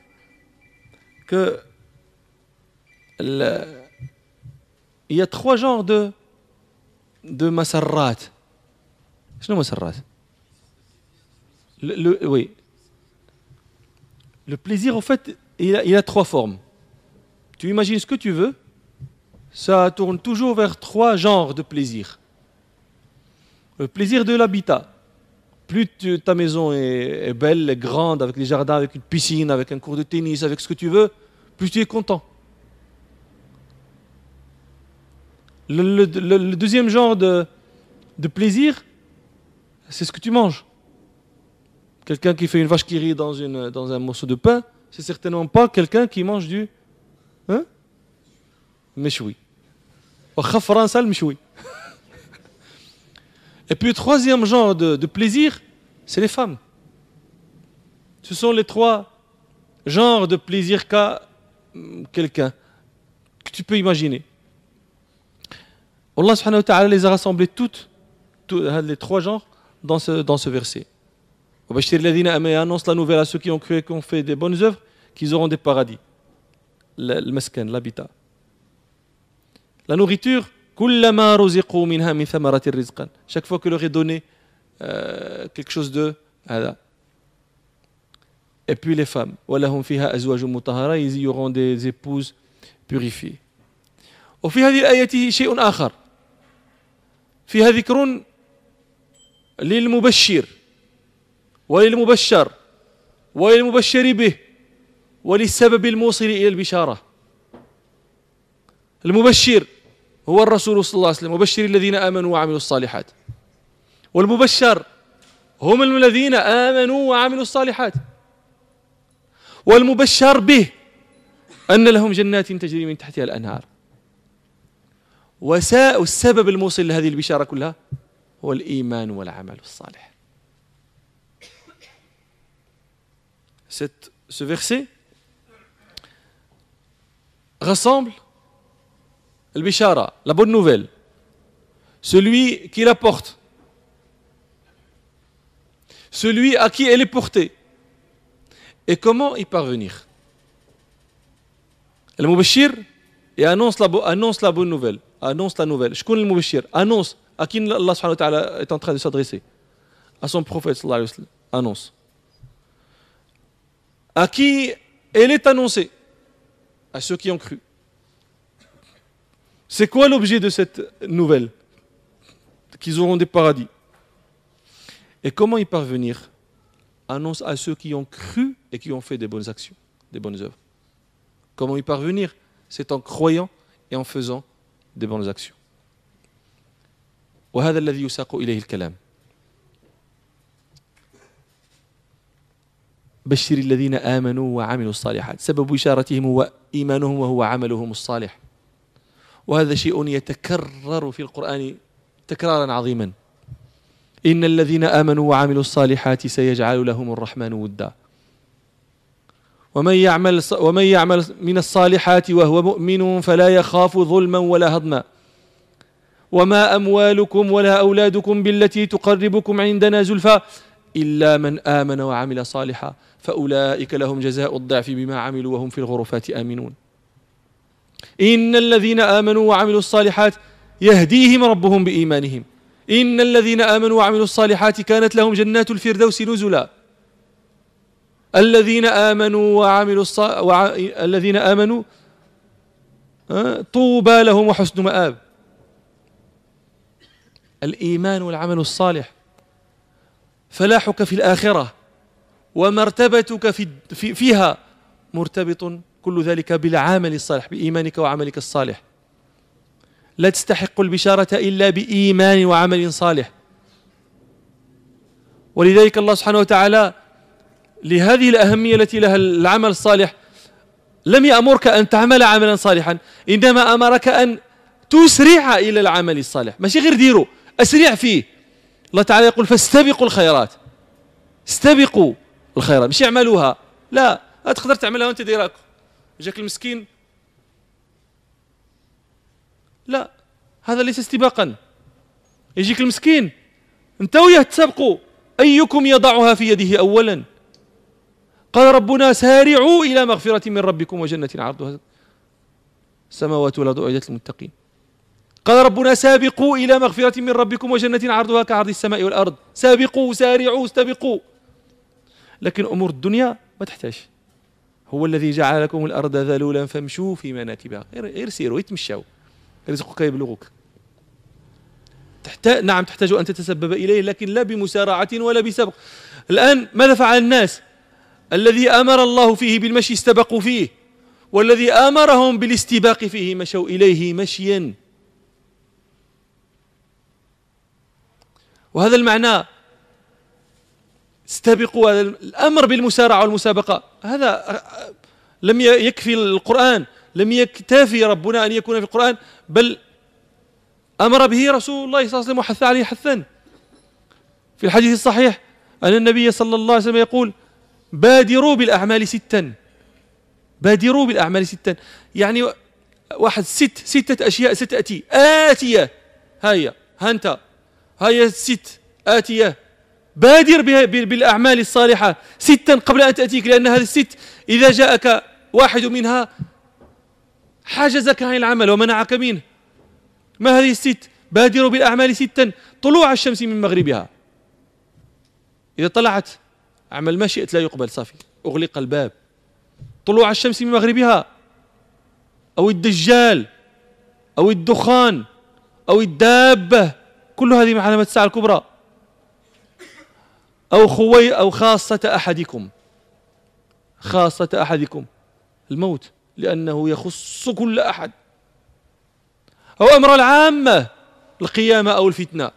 que il y a trois genres de, de masarrat. Masarrat? Le, oui. Le plaisir, en fait, il a trois formes. Tu imagines ce que tu veux, ça tourne toujours vers trois genres de plaisir. Le plaisir de l'habitat, plus ta maison est, belle, grande, avec les jardins, avec une piscine, avec un cours de tennis, avec ce que tu veux, plus tu es content. Le, deuxième genre de, plaisir, c'est ce que tu manges. Quelqu'un qui fait une vache qui rit dans, un morceau de pain, c'est certainement pas quelqu'un qui mange du hein? Méchoui. Et puis le troisième genre de, plaisir, c'est les femmes. Ce sont les trois genres de plaisir qu'a mm, quelqu'un que tu peux imaginer. Allah subhanahu wa ta'ala les a rassemblés toutes, toutes, les trois genres dans ce, dans ce verset. annonce la nouvelle à ceux qui ont cru qui ont fait des bonnes œuvres qu'ils auront des paradis. Le, l'habitat. La nourriture, كلما رزقوا منها من ثمرة رزقا. Chaque fois que leur est donné euh, quelque هذا et puis les femmes ولهم فيها أزواج مطهرة ils y auront des épouses وفي هذه الآية شيء آخر فيها ذكر للمبشر وللمبشر وللمبشر به وللسبب الموصل إلى البشارة المبشر هو الرسول صلى الله عليه وسلم. وبشر الذين آمنوا وعملوا الصالحات. والمبشر هم الذين آمنوا وعملوا الصالحات. والمبشر به أن لهم جنات تجري من تحتها الأنهار. والسبب الموصل لهذه البشارة كلها هو الإيمان والعمل الصالح. Cette, ce verset rassemble le bishara, la bonne nouvelle, celui qui la porte, celui à qui elle est portée, et comment y parvenir? Le Mubashir annonce la, annonce la bonne nouvelle, annonce la nouvelle. Je connais le Mubashir, annonce à qui Allah est en train de s'adresser. À son prophète annonce. À qui elle est annoncée À ceux qui ont cru. C'est quoi l'objet de cette nouvelle Qu'ils auront des paradis. Et comment y parvenir Annonce à ceux qui ont cru et qui ont fait des bonnes actions, des bonnes œuvres. Comment y parvenir C'est en croyant et en faisant des bonnes actions. وهذا الذي يساق إليه الكلام بشر الذين آمنوا وعملوا الصالحات سبب بشارتهم هو إيمانهم وهو عملهم الصالح وهذا شيء يتكرر في القرآن تكرارا عظيما. إن الذين آمنوا وعملوا الصالحات سيجعل لهم الرحمن ودا. ومن يعمل ومن يعمل من الصالحات وهو مؤمن فلا يخاف ظلما ولا هضما. وما أموالكم ولا أولادكم بالتي تقربكم عندنا زلفى إلا من آمن وعمل صالحا فأولئك لهم جزاء الضعف بما عملوا وهم في الغرفات آمنون. إن الذين آمنوا وعملوا الصالحات يهديهم ربهم بإيمانهم. إن الذين آمنوا وعملوا الصالحات كانت لهم جنات الفردوس نزلا. الذين آمنوا وعملوا الص... وع... الذين آمنوا طوبى لهم وحسن مآب. الإيمان والعمل الصالح فلاحك في الآخرة ومرتبتك في في فيها مرتبط كل ذلك بالعمل الصالح بإيمانك وعملك الصالح. لا تستحق البشارة إلا بإيمان وعمل صالح. ولذلك الله سبحانه وتعالى لهذه الأهمية التي لها العمل الصالح لم يأمرك أن تعمل عملا صالحا إنما أمرك أن تسرع إلى العمل الصالح. ماشي غير ديرو أسرع فيه. الله تعالى يقول فاستبقوا الخيرات. استبقوا الخيرات. مش يعملوها لا تقدر تعملها وأنت ديراك جاك المسكين. لا هذا ليس استباقا. يجيك المسكين. انت وياه تسابقوا. أيكم يضعها في يده اولا؟ قال ربنا سارعوا إلى مغفرة من ربكم وجنة عرضها. السماوات والأرض أعدت للمتقين. قال ربنا سابقوا إلى مغفرة من ربكم وجنة عرضها كعرض السماء والأرض. سابقوا سارعوا استبقوا. لكن أمور الدنيا ما تحتاج. هو الذي جعل لكم الأرض ذلولا فامشوا في مناكبها غير سيروا يتمشوا رزقك يبلغك. تحتاج نعم تحتاج أن تتسبب إليه لكن لا بمسارعة ولا بسبق. الآن ماذا فعل الناس؟ الذي أمر الله فيه بالمشي استبقوا فيه والذي أمرهم بالاستباق فيه مشوا إليه مشيا. وهذا المعنى استبقوا هذا الأمر بالمسارعة والمسابقة. هذا لم يكفي القرآن لم يكتفي ربنا أن يكون في القرآن بل أمر به رسول الله صلى الله عليه وسلم وحث عليه حثا. في الحديث الصحيح أن النبي صلى الله عليه وسلم يقول بادروا بالأعمال ستا. بادروا بالأعمال ستا. يعني واحد ست ستة أشياء ستأتي. آتية. هيا هانتا هيا ست. آتية. بادر بالأعمال الصالحة ستا قبل أن تأتيك لأن هذه الست إذا جاءك واحد منها حجزك عن العمل ومنعك منه. ما هذه الست؟ بادروا بالأعمال ستا طلوع الشمس من مغربها. إذا طلعت عمل ما شئت لا يقبل صافي. أغلق الباب. طلوع الشمس من مغربها. أو الدجال أو الدخان أو الدابة. كل هذه من علامات الساعة الكبرى. أو خوي أو خاصة أحدكم. خاصة أحدكم. الموت لأنه يخص كل أحد. أو أمر العامة القيامة أو الفتنة.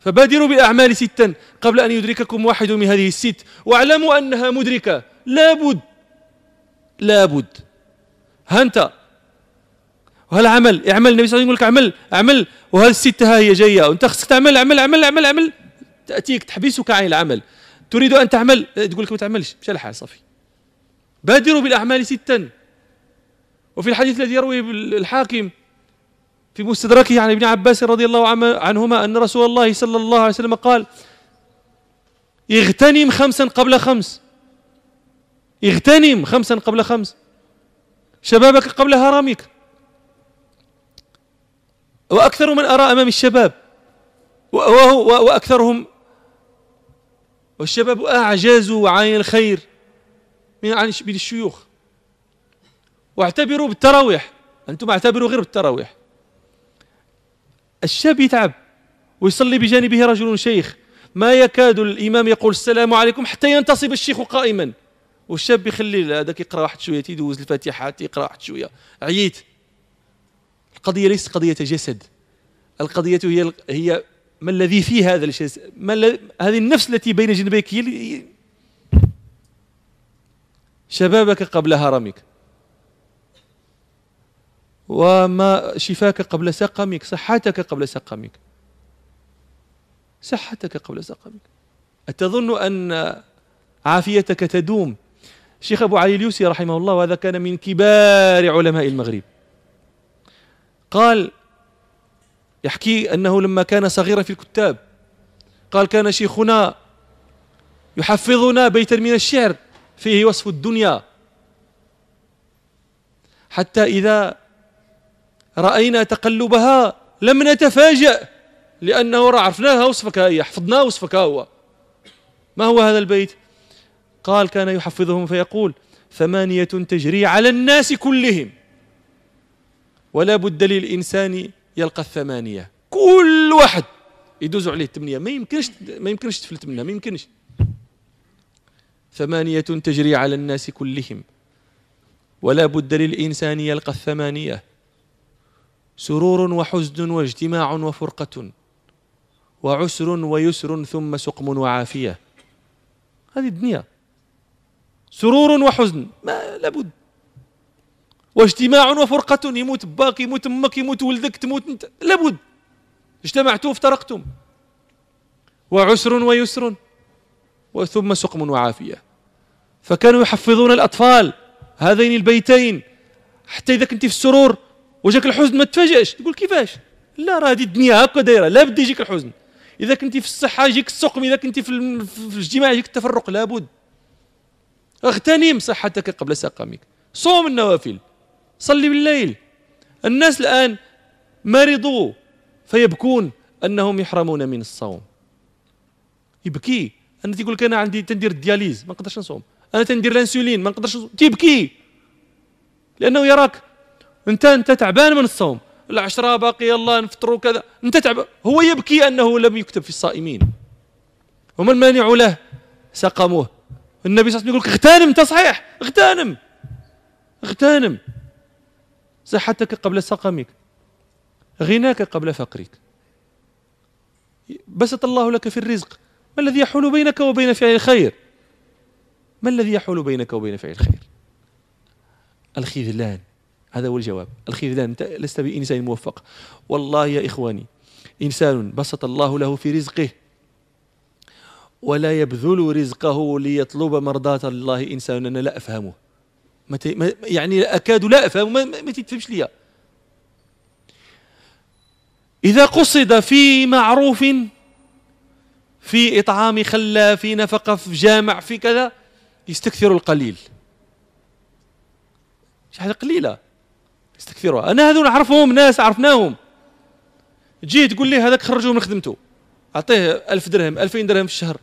فبادروا بالأعمال ستا قبل أن يدرككم واحد من هذه الست. واعلموا أنها مدركة. لابد لابد ها أنت؟ وهالعمل إعمل النبي صلى الله عليه وسلم يقول لك اعمل اعمل وهذه الستة ها هي جاية؟ وانت خصك تعمل اعمل اعمل اعمل اعمل تأتيك تحبسك عن العمل. تريد أن تعمل تقول لك ما تعملش مشى الحال صافي. بادروا بالأعمال ستا. وفي الحديث الذي يروي الحاكم في مستدركه عن ابن عباس رضي الله عنهما أن رسول الله صلى الله عليه وسلم قال اغتنم خمسا قبل خمس. اغتنم خمسا قبل خمس. شبابك قبل هرمك. وأكثر من أرى أمام الشباب. وأكثرهم والشباب أعجاز عن الخير من عن الشيوخ. واعتبروا بالتراويح. أنتم اعتبروا غير بالتراويح. الشاب يتعب ويصلي بجانبه رجل شيخ. ما يكاد الإمام يقول السلام عليكم حتى ينتصب الشيخ قائما. والشاب يخلي هذاك يقرأ واحد شوية تيدوز الفاتحة يقرأ واحد شوية. عييت. القضية ليست قضية جسد. القضية هي هي ما الذي في هذا الشيء؟ ما هذه النفس التي بين جنبيك هي شبابك قبل هرمك. وما شفاك قبل سقمك صحتك قبل سقمك. صحتك قبل سقمك. أتظن أن عافيتك تدوم. الشيخ أبو علي اليوسي رحمه الله وهذا كان من كبار علماء المغرب. قال يحكي أنه لما كان صغيرا في الكتاب قال كان شيخنا يحفظنا بيتا من الشعر فيه وصف الدنيا. حتى إذا رأينا تقلبها لم نتفاجأ لأنه عرفناها وصفك هي حفظناه وصفك هو. ما هو هذا البيت؟ قال كان يحفظهم فيقول ثمانية تجري على الناس كلهم ولا بد للإنسان يلقى الثمانية. كل واحد. يدوزوا عليه الثمانية ما يمكنش ما يمكنش تفلت منها ما يمكنش. ثمانية تجري على الناس كلهم. ولا بد للإنسان يلقى الثمانية. سرور وحزن واجتماع وفرقة. وعسر ويسر ثم سقم وعافية. هذه الدنيا. سرور وحزن. ما لابد. واجتماع وفرقة يموت باك يموت أمك يموت ولدك تموت أنت. لابد. اجتمعتم وافترقتم. وعسر ويسر وثم سقم وعافية. فكانوا يحفظون الأطفال هذين البيتين. حتى إذا كنت في السرور وجاك الحزن ما تفاجئش تقول كيفاش؟ لا راه هذه الدنيا هكا دايرة. لا بد يجيك الحزن. إذا كنت في الصحة يجيك السقم. إذا كنت في الاجتماع يجيك التفرق. لابد. اغتنم صحتك قبل سقمك صوم النوافل. صلي بالليل. الناس الآن مرضوا فيبكون أنهم يحرمون من الصوم. يبكي. أنا تقول لك أنا عندي تندير الدياليز ما نقدرش نصوم. أنا تندير الأنسولين ما نقدرش نصوم. تبكي لأنه يراك. أنت أنت تعبان من الصوم. العشرة باقي الله نفطروا كذا. أنت تعبان هو يبكي أنه لم يكتب في الصائمين. وما المانع له. سقموه. النبي صلى الله عليه وسلم يقول اغتنم أنت صحيح. اغتنم. اغتنم. صحتك قبل سقمك غناك قبل فقرك. بسط الله لك في الرزق. ما الذي يحول بينك وبين فعل الخير ما الذي يحول بينك وبين فعل الخير الخذلان. هذا هو الجواب. الخذلان. أنت لست بإنسان موفق. والله يا إخواني إنسان بسط الله له في رزقه ولا يبذل رزقه ليطلب مرضاة الله. إنسان أنا لا أفهمه. يعني أكاد لا أفهم ما, ما تتفهمش ليا. إذا قصد في معروف في إطعام خلا في نفقة في جامع في كذا يستكثر القليل. شي حاجة قليلة يستكثرها. أنا هذول نعرفهم ناس عرفناهم. تجي تقول لي هذاك خرجوه من خدمته. أعطيه ألف درهم ألفين درهم في الشهر.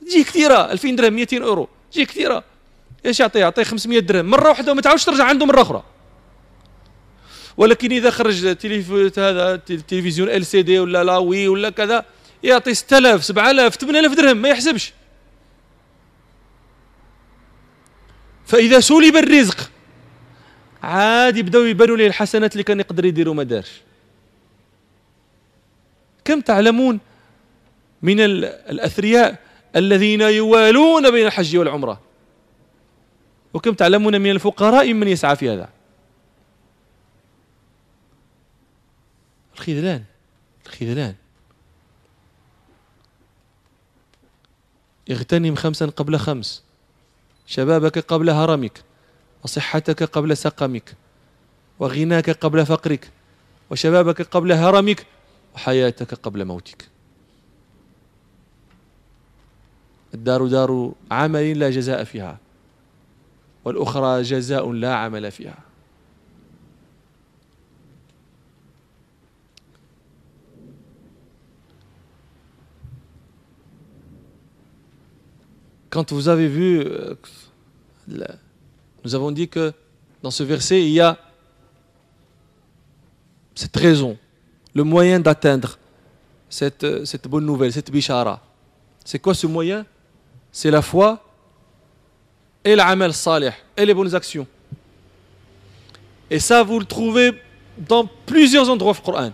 تجي كثيرة ألفين درهم 200 أورو. تجي كثيرة. إيش يعطيه يعطيه 500 درهم مرة واحدة وما تعاودش ترجع عنده مرة أخرى. ولكن إذا خرج تليف هذا التلفزيون ال سي دي ولا لاوي ولا كذا يعطي 6000 7000 8000 درهم ما يحسبش. فإذا سلب الرزق عاد يبداو يبانوا ليه الحسنات اللي كان يقدر يديروا ما دارش. كم تعلمون من الأثرياء الذين يوالون بين الحج والعمرة؟ وكم تعلمون من الفقراء من يسعى في هذا؟ الخذلان الخذلان. اغتنم خمسا قبل خمس. شبابك قبل هرمك وصحتك قبل سقمك وغناك قبل فقرك وشبابك قبل هرمك وحياتك قبل موتك. الدار دار عمل لا جزاء فيها. والأخرى جزاء لا عمل فيها Quand vous avez vu, euh, nous avons dit que dans ce verset, il y a cette raison, le moyen d'atteindre cette, euh, cette bonne nouvelle, cette bishara. C'est quoi ce moyen C'est la foi et l'amal salih et les bonnes actions. Et ça, vous le trouvez dans plusieurs endroits du Coran.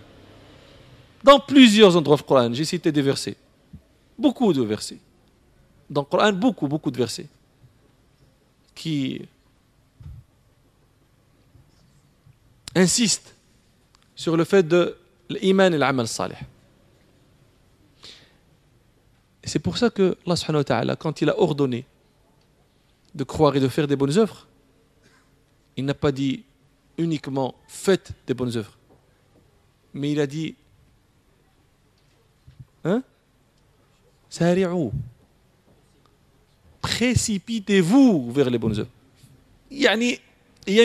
Dans plusieurs endroits du Coran. J'ai cité des versets. Beaucoup de versets. Dans le Coran, beaucoup, beaucoup de versets. Qui insistent sur le fait de l'iman et l'amal salih. C'est pour ça que Allah quand il a ordonné de croire et de faire des bonnes œuvres, il n'a pas dit uniquement faites des bonnes œuvres, mais il a dit hein? Précipitez-vous vers les bonnes œuvres. Il y a une, il y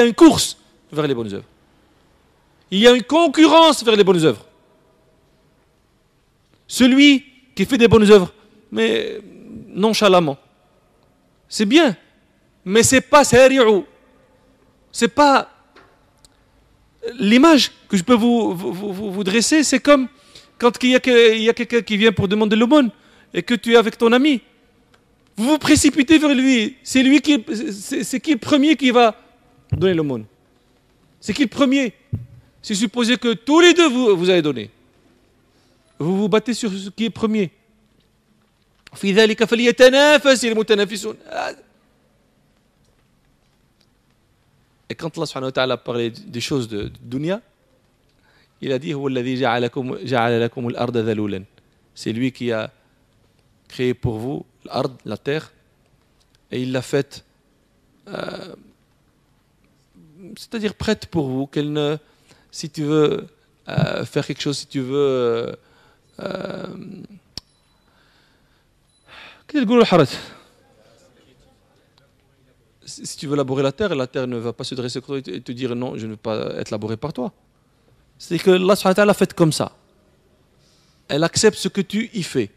a une course vers les bonnes œuvres. Il y a une concurrence vers les bonnes œuvres. Celui qui fait des bonnes œuvres, mais nonchalamment, c'est bien, mais c'est pas sérieux. C'est pas l'image que je peux vous, dresser, c'est comme quand il y a, quelqu'un qui vient pour demander l'aumône et que tu es avec ton ami. Vous vous précipitez vers lui. C'est lui qui, c'est qui le premier qui va donner l'aumône. C'est qui le premier? C'est supposé que tous les deux vous, vous allez donner. Vous vous battez sur ce qui est premier. Et quand Allah subhanahu wa ta'ala a parlé des choses de, dunya, il a dit C'est lui qui a créé pour vous la terre, et il l'a faite euh, c'est-à-dire prête pour vous, qu'elle ne, si tu veux euh, faire quelque chose, si tu veux euh, si tu veux laborer la terre, la terre ne va pas se dresser contre et te dire non, je ne veux pas être laboré par toi. C'est que Allah l'a fait comme ça. Elle accepte ce que tu y fais.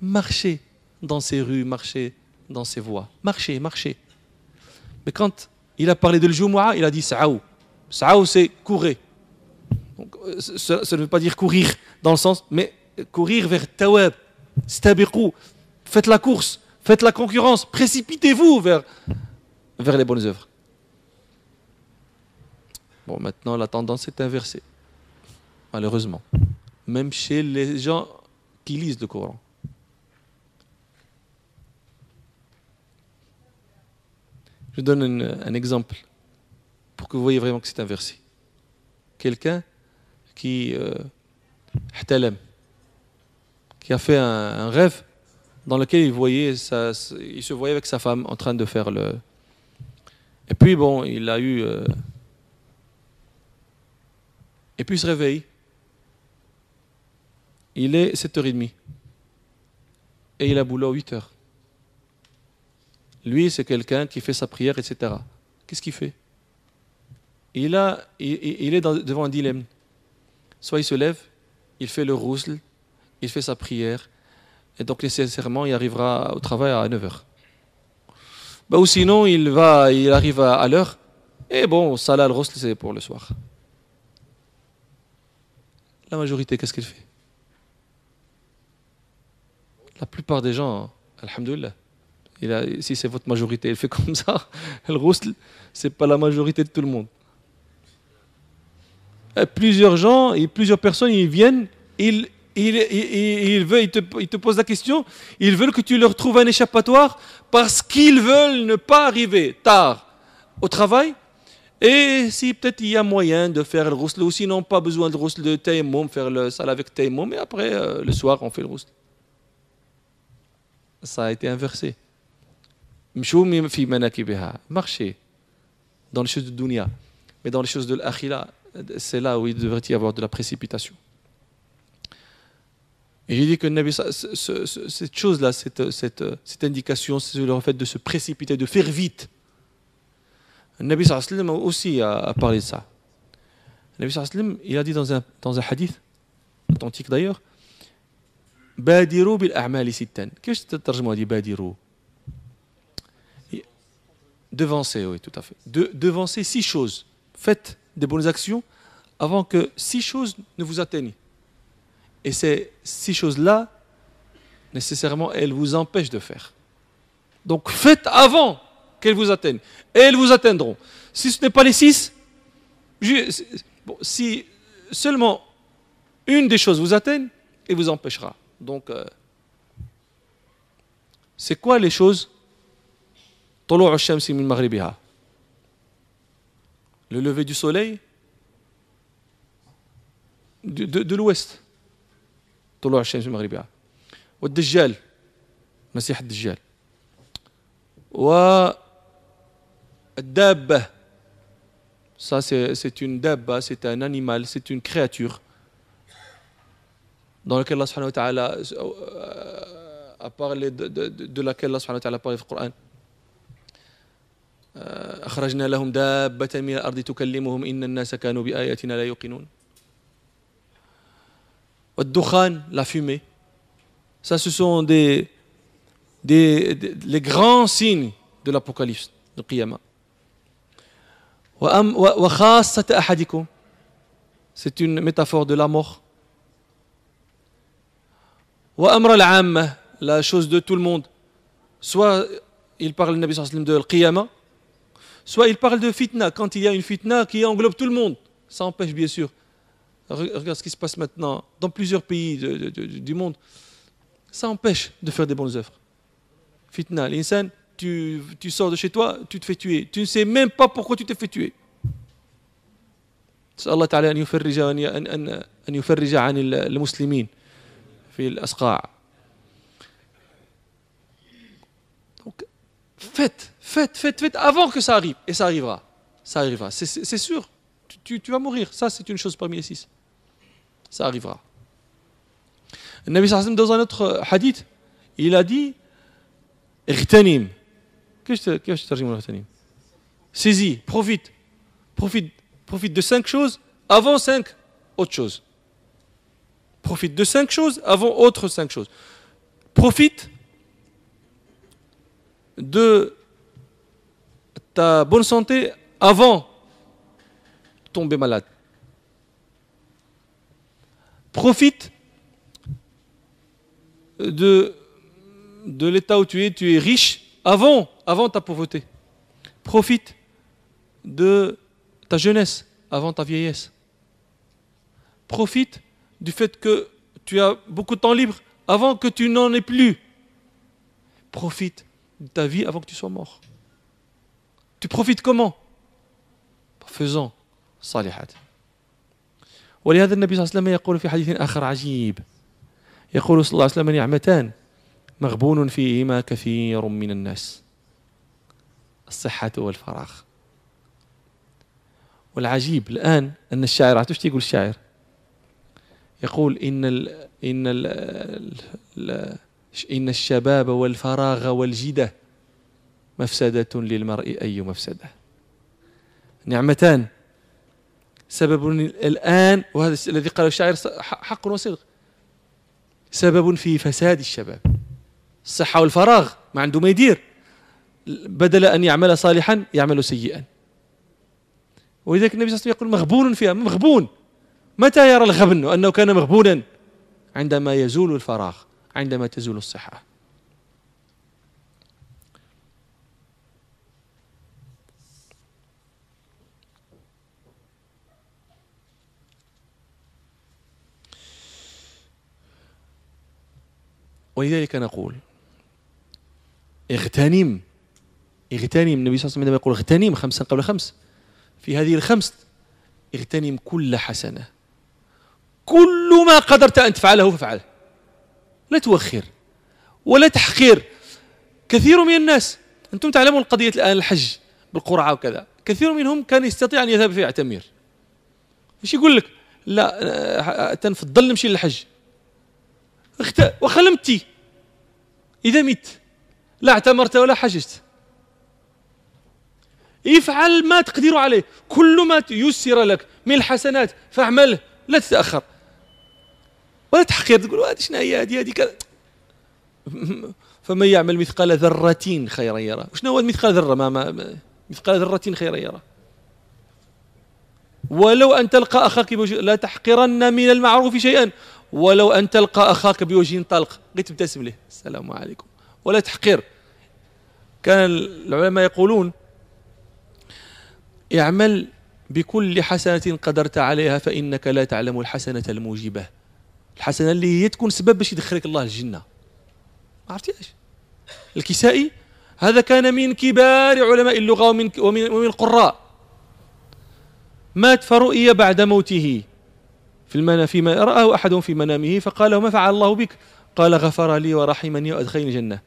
Marchez dans ces rues, marchez dans ces voies. Marchez, marchez. Mais quand il a parlé de l'Jumu'ah, il a dit Sa'ou. Sa'ou, c'est courir. Euh, ça, ne veut pas dire courir dans le sens, mais courir vers Tawab, Stabiqou. Faites la course, faites la concurrence, précipitez-vous vers, vers les bonnes œuvres. Bon, maintenant, la tendance est inversée. Malheureusement. Même chez les gens qui lisent le Coran. Je donne un, exemple pour que vous voyez vraiment que c'est inversé. Quelqu'un qui, euh, qui a fait un, rêve dans lequel il, voyait sa, il se voyait avec sa femme en train de faire le... Et puis bon, il a eu... Euh, et puis il se réveille. Il est 7h30. Et il a boulot à 8h. Lui, c'est quelqu'un qui fait sa prière, etc. Qu'est-ce qu'il fait? Il, est devant un dilemme. Soit il se lève, il fait le rousle, il fait sa prière, et donc nécessairement il arrivera au travail à 9h. Bah, ou sinon, il, va, il arrive à, l'heure, et bon, Salah al-Rousl, c'est pour le soir. La majorité, qu'est-ce qu'il fait? La plupart des gens, alhamdoulilah, si c'est votre majorité, elle fait comme ça, le rousl, c'est pas la majorité de tout le monde. Plusieurs gens et plusieurs personnes, ils viennent, ils, ils, ils, ils, te, te posent la question, ils veulent que tu leur trouves un échappatoire parce qu'ils veulent ne pas arriver tard au travail. Et si peut-être il y a moyen de faire le roussel, ou sinon pas besoin de roussel de taïmoum, faire le sale avec taïmoum, et après euh, le soir on fait le roussel. Ça a été inversé. Marcher dans les choses de dunya, mais dans les choses de l'akhira, c'est là où il devrait y avoir de la précipitation. Et j'ai dit que cette chose-là, cette, indication, c'est le fait de se précipiter, de faire vite. Nabi sallam aussi a, parlé de ça. Nabi sallam, il a dit dans un, hadith, authentique d'ailleurs, Badiru bil a'mali sittan. Qu'est-ce que tu dit Badiru Devancer, oui, tout à fait. De, devancer six choses. Faites des bonnes actions avant que six choses ne vous atteignent. Et ces six choses-là, nécessairement, elles vous empêchent de faire. Donc faites avant qu'elles vous atteignent. Et elles vous atteindront. Si ce n'est pas les six, si seulement une des choses vous atteigne, elle vous empêchera. Donc, euh, c'est quoi les choses? Le lever du soleil de, de, de l'ouest. طلوع الشمس من مغربها والدجال مسيح الدجال والدابة ça c'est une dabba c'est un animal c'est une créature dans laquelle Allah subhanahu wa ta'ala a parlé de, de, de laquelle Allah subhanahu wa ta'ala a parlé dans le Coran أخرجنا لهم دابة من الأرض تكلمهم إن الناس كانوا بآياتنا لا يوقنون Dukhan, la fumée. Ça, ce sont des, des, des les grands signes de l'Apocalypse, de Qiyamah. C'est une métaphore de la mort. La chose de tout le monde. Soit il parle le Nabi de Qiyamah, soit il parle de fitna, quand il y a une fitna qui englobe tout le monde. Ça empêche bien sûr Regarde ce qui se passe maintenant dans plusieurs pays de, de, du monde. Ça empêche de faire des bonnes œuvres. Fitna, l'insan, tu, tu sors de chez toi, tu te fais tuer. Tu ne sais même pas pourquoi tu t'es fait tuer. نسأل الله تعالى أن يفرج أن أن أن يفرج عن المسلمين في الأسقاع. Donc, faites, faites, faites, faites avant que ça arrive. Et ça arrivera. Ça arrivera. C'est sûr. Tu, vas mourir. Ça, c'est une chose parmi les six. Ça arrivera. Nabi sallam dans un autre hadith, il a dit Ightanim. Qu'est-ce que tu dis Saisis, profite. Profite, profite de cinq choses avant cinq autres choses. Profite de cinq choses avant autres cinq choses. Profite de ta bonne santé avant de tomber malade profite de, de l'état où tu es, tu es riche avant, avant ta pauvreté. Profite de ta jeunesse avant ta vieillesse. Profite du fait que tu as beaucoup de temps libre avant que tu n'en aies plus. Profite de ta vie avant que tu sois mort. Tu profites comment En faisant salihat. ولهذا النبي صلى الله عليه وسلم يقول في حديث آخر عجيب. يقول صلى الله عليه وسلم نعمتان مغبون فيهما كثير من الناس. الصحة والفراغ. والعجيب الآن أن الشاعر عرفتوا يقول الشاعر؟ يقول إن ال إن ال إن الشباب والفراغ والجدة. مفسدة للمرء أي مفسدة. نعمتان. سبب الآن وهذا الذي قاله الشاعر حق وصدق. سبب في فساد الشباب. الصحة والفراغ ما عنده ما يدير. بدل أن يعمل صالحا يعمل سيئا. ولذلك النبي صلى الله عليه وسلم يقول مغبون فيها مغبون. متى يرى الغبن أنه كان مغبونا؟ عندما يزول الفراغ عندما تزول الصحة. ولذلك نقول اغتنم اغتنم النبي صلى الله عليه وسلم يقول اغتنم خمسا قبل خمس في هذه الخمس اغتنم كل حسنة. كل ما قدرت أن تفعله فافعله. لا توخر ولا تحقير كثير من الناس أنتم تعلمون قضية الآن الحج بالقرعة وكذا. كثير منهم كان يستطيع أن يذهب في يعتمر إيش يقول لك؟ لا تنفضل نمشي للحج. وخلمتي إذا مت لا اعتمرت ولا حججت. افعل ما تقدر عليه. كل ما يسر لك من الحسنات فاعمله لا تتأخر. ولا تحقير تقول هذه شنو هي؟ هذه هذه كذا. فمن يعمل مثقال ذرة خيرا يرى. شنو هو مثقال ذرة؟ ما, ما مثقال ذرة خيرا يرى. ولو أن تلقى أخاك لا تحقرن من المعروف شيئا. ولو أن تلقى أخاك بوجه طلق قلت تبتسم له. السلام عليكم. ولا تحقير كان العلماء يقولون اعمل بكل حسنة قدرت عليها فإنك لا تعلم الحسنة الموجبة. الحسنة اللي هي تكون سبب باش يدخلك الله الجنة. ما عرفتيش الكسائي هذا كان من كبار علماء اللغة ومن, ومن, ومن القراء. مات فرؤي بعد موته. في المنام فيما رآه أحد في منامه فقال ما فعل الله بك؟ قال غفر لي ورحمني وأدخلني الجنة.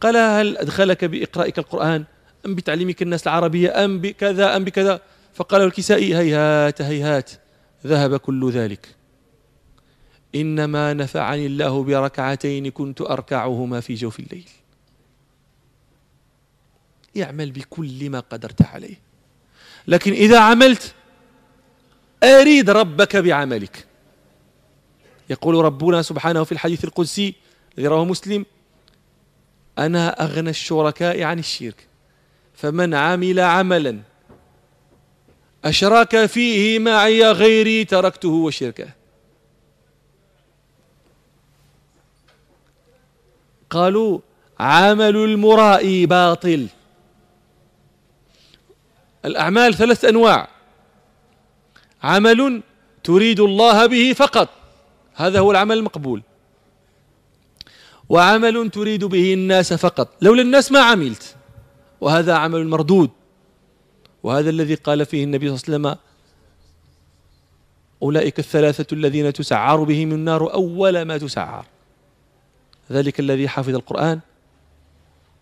قال هل أدخلك بإقرائك القرآن؟ أم بتعليمك الناس العربية؟ أم بكذا؟ أم بكذا؟ فقال الكسائي هيهات هيهات. ذهب كل ذلك. إنما نفعني الله بركعتين كنت أركعهما في جوف الليل. اعمل بكل ما قدرت عليه. لكن إذا عملت أريد ربك بعملك. يقول ربنا سبحانه في الحديث القدسي الذي رواه مسلم أنا أغنى الشركاء عن الشرك فمن عمل عملا أشرك فيه معي غيري تركته وشركه. قالوا عمل المرائي باطل. الأعمال ثلاث أنواع. عمل تريد الله به فقط. هذا هو العمل المقبول. وعمل تريد به الناس فقط. لولا الناس ما عملت وهذا عمل مردود. وهذا الذي قال فيه النبي صلى الله عليه وسلم أولئك الثلاثة الذين تسعر بهم النار أول ما تسعر. ذلك الذي حفظ القرآن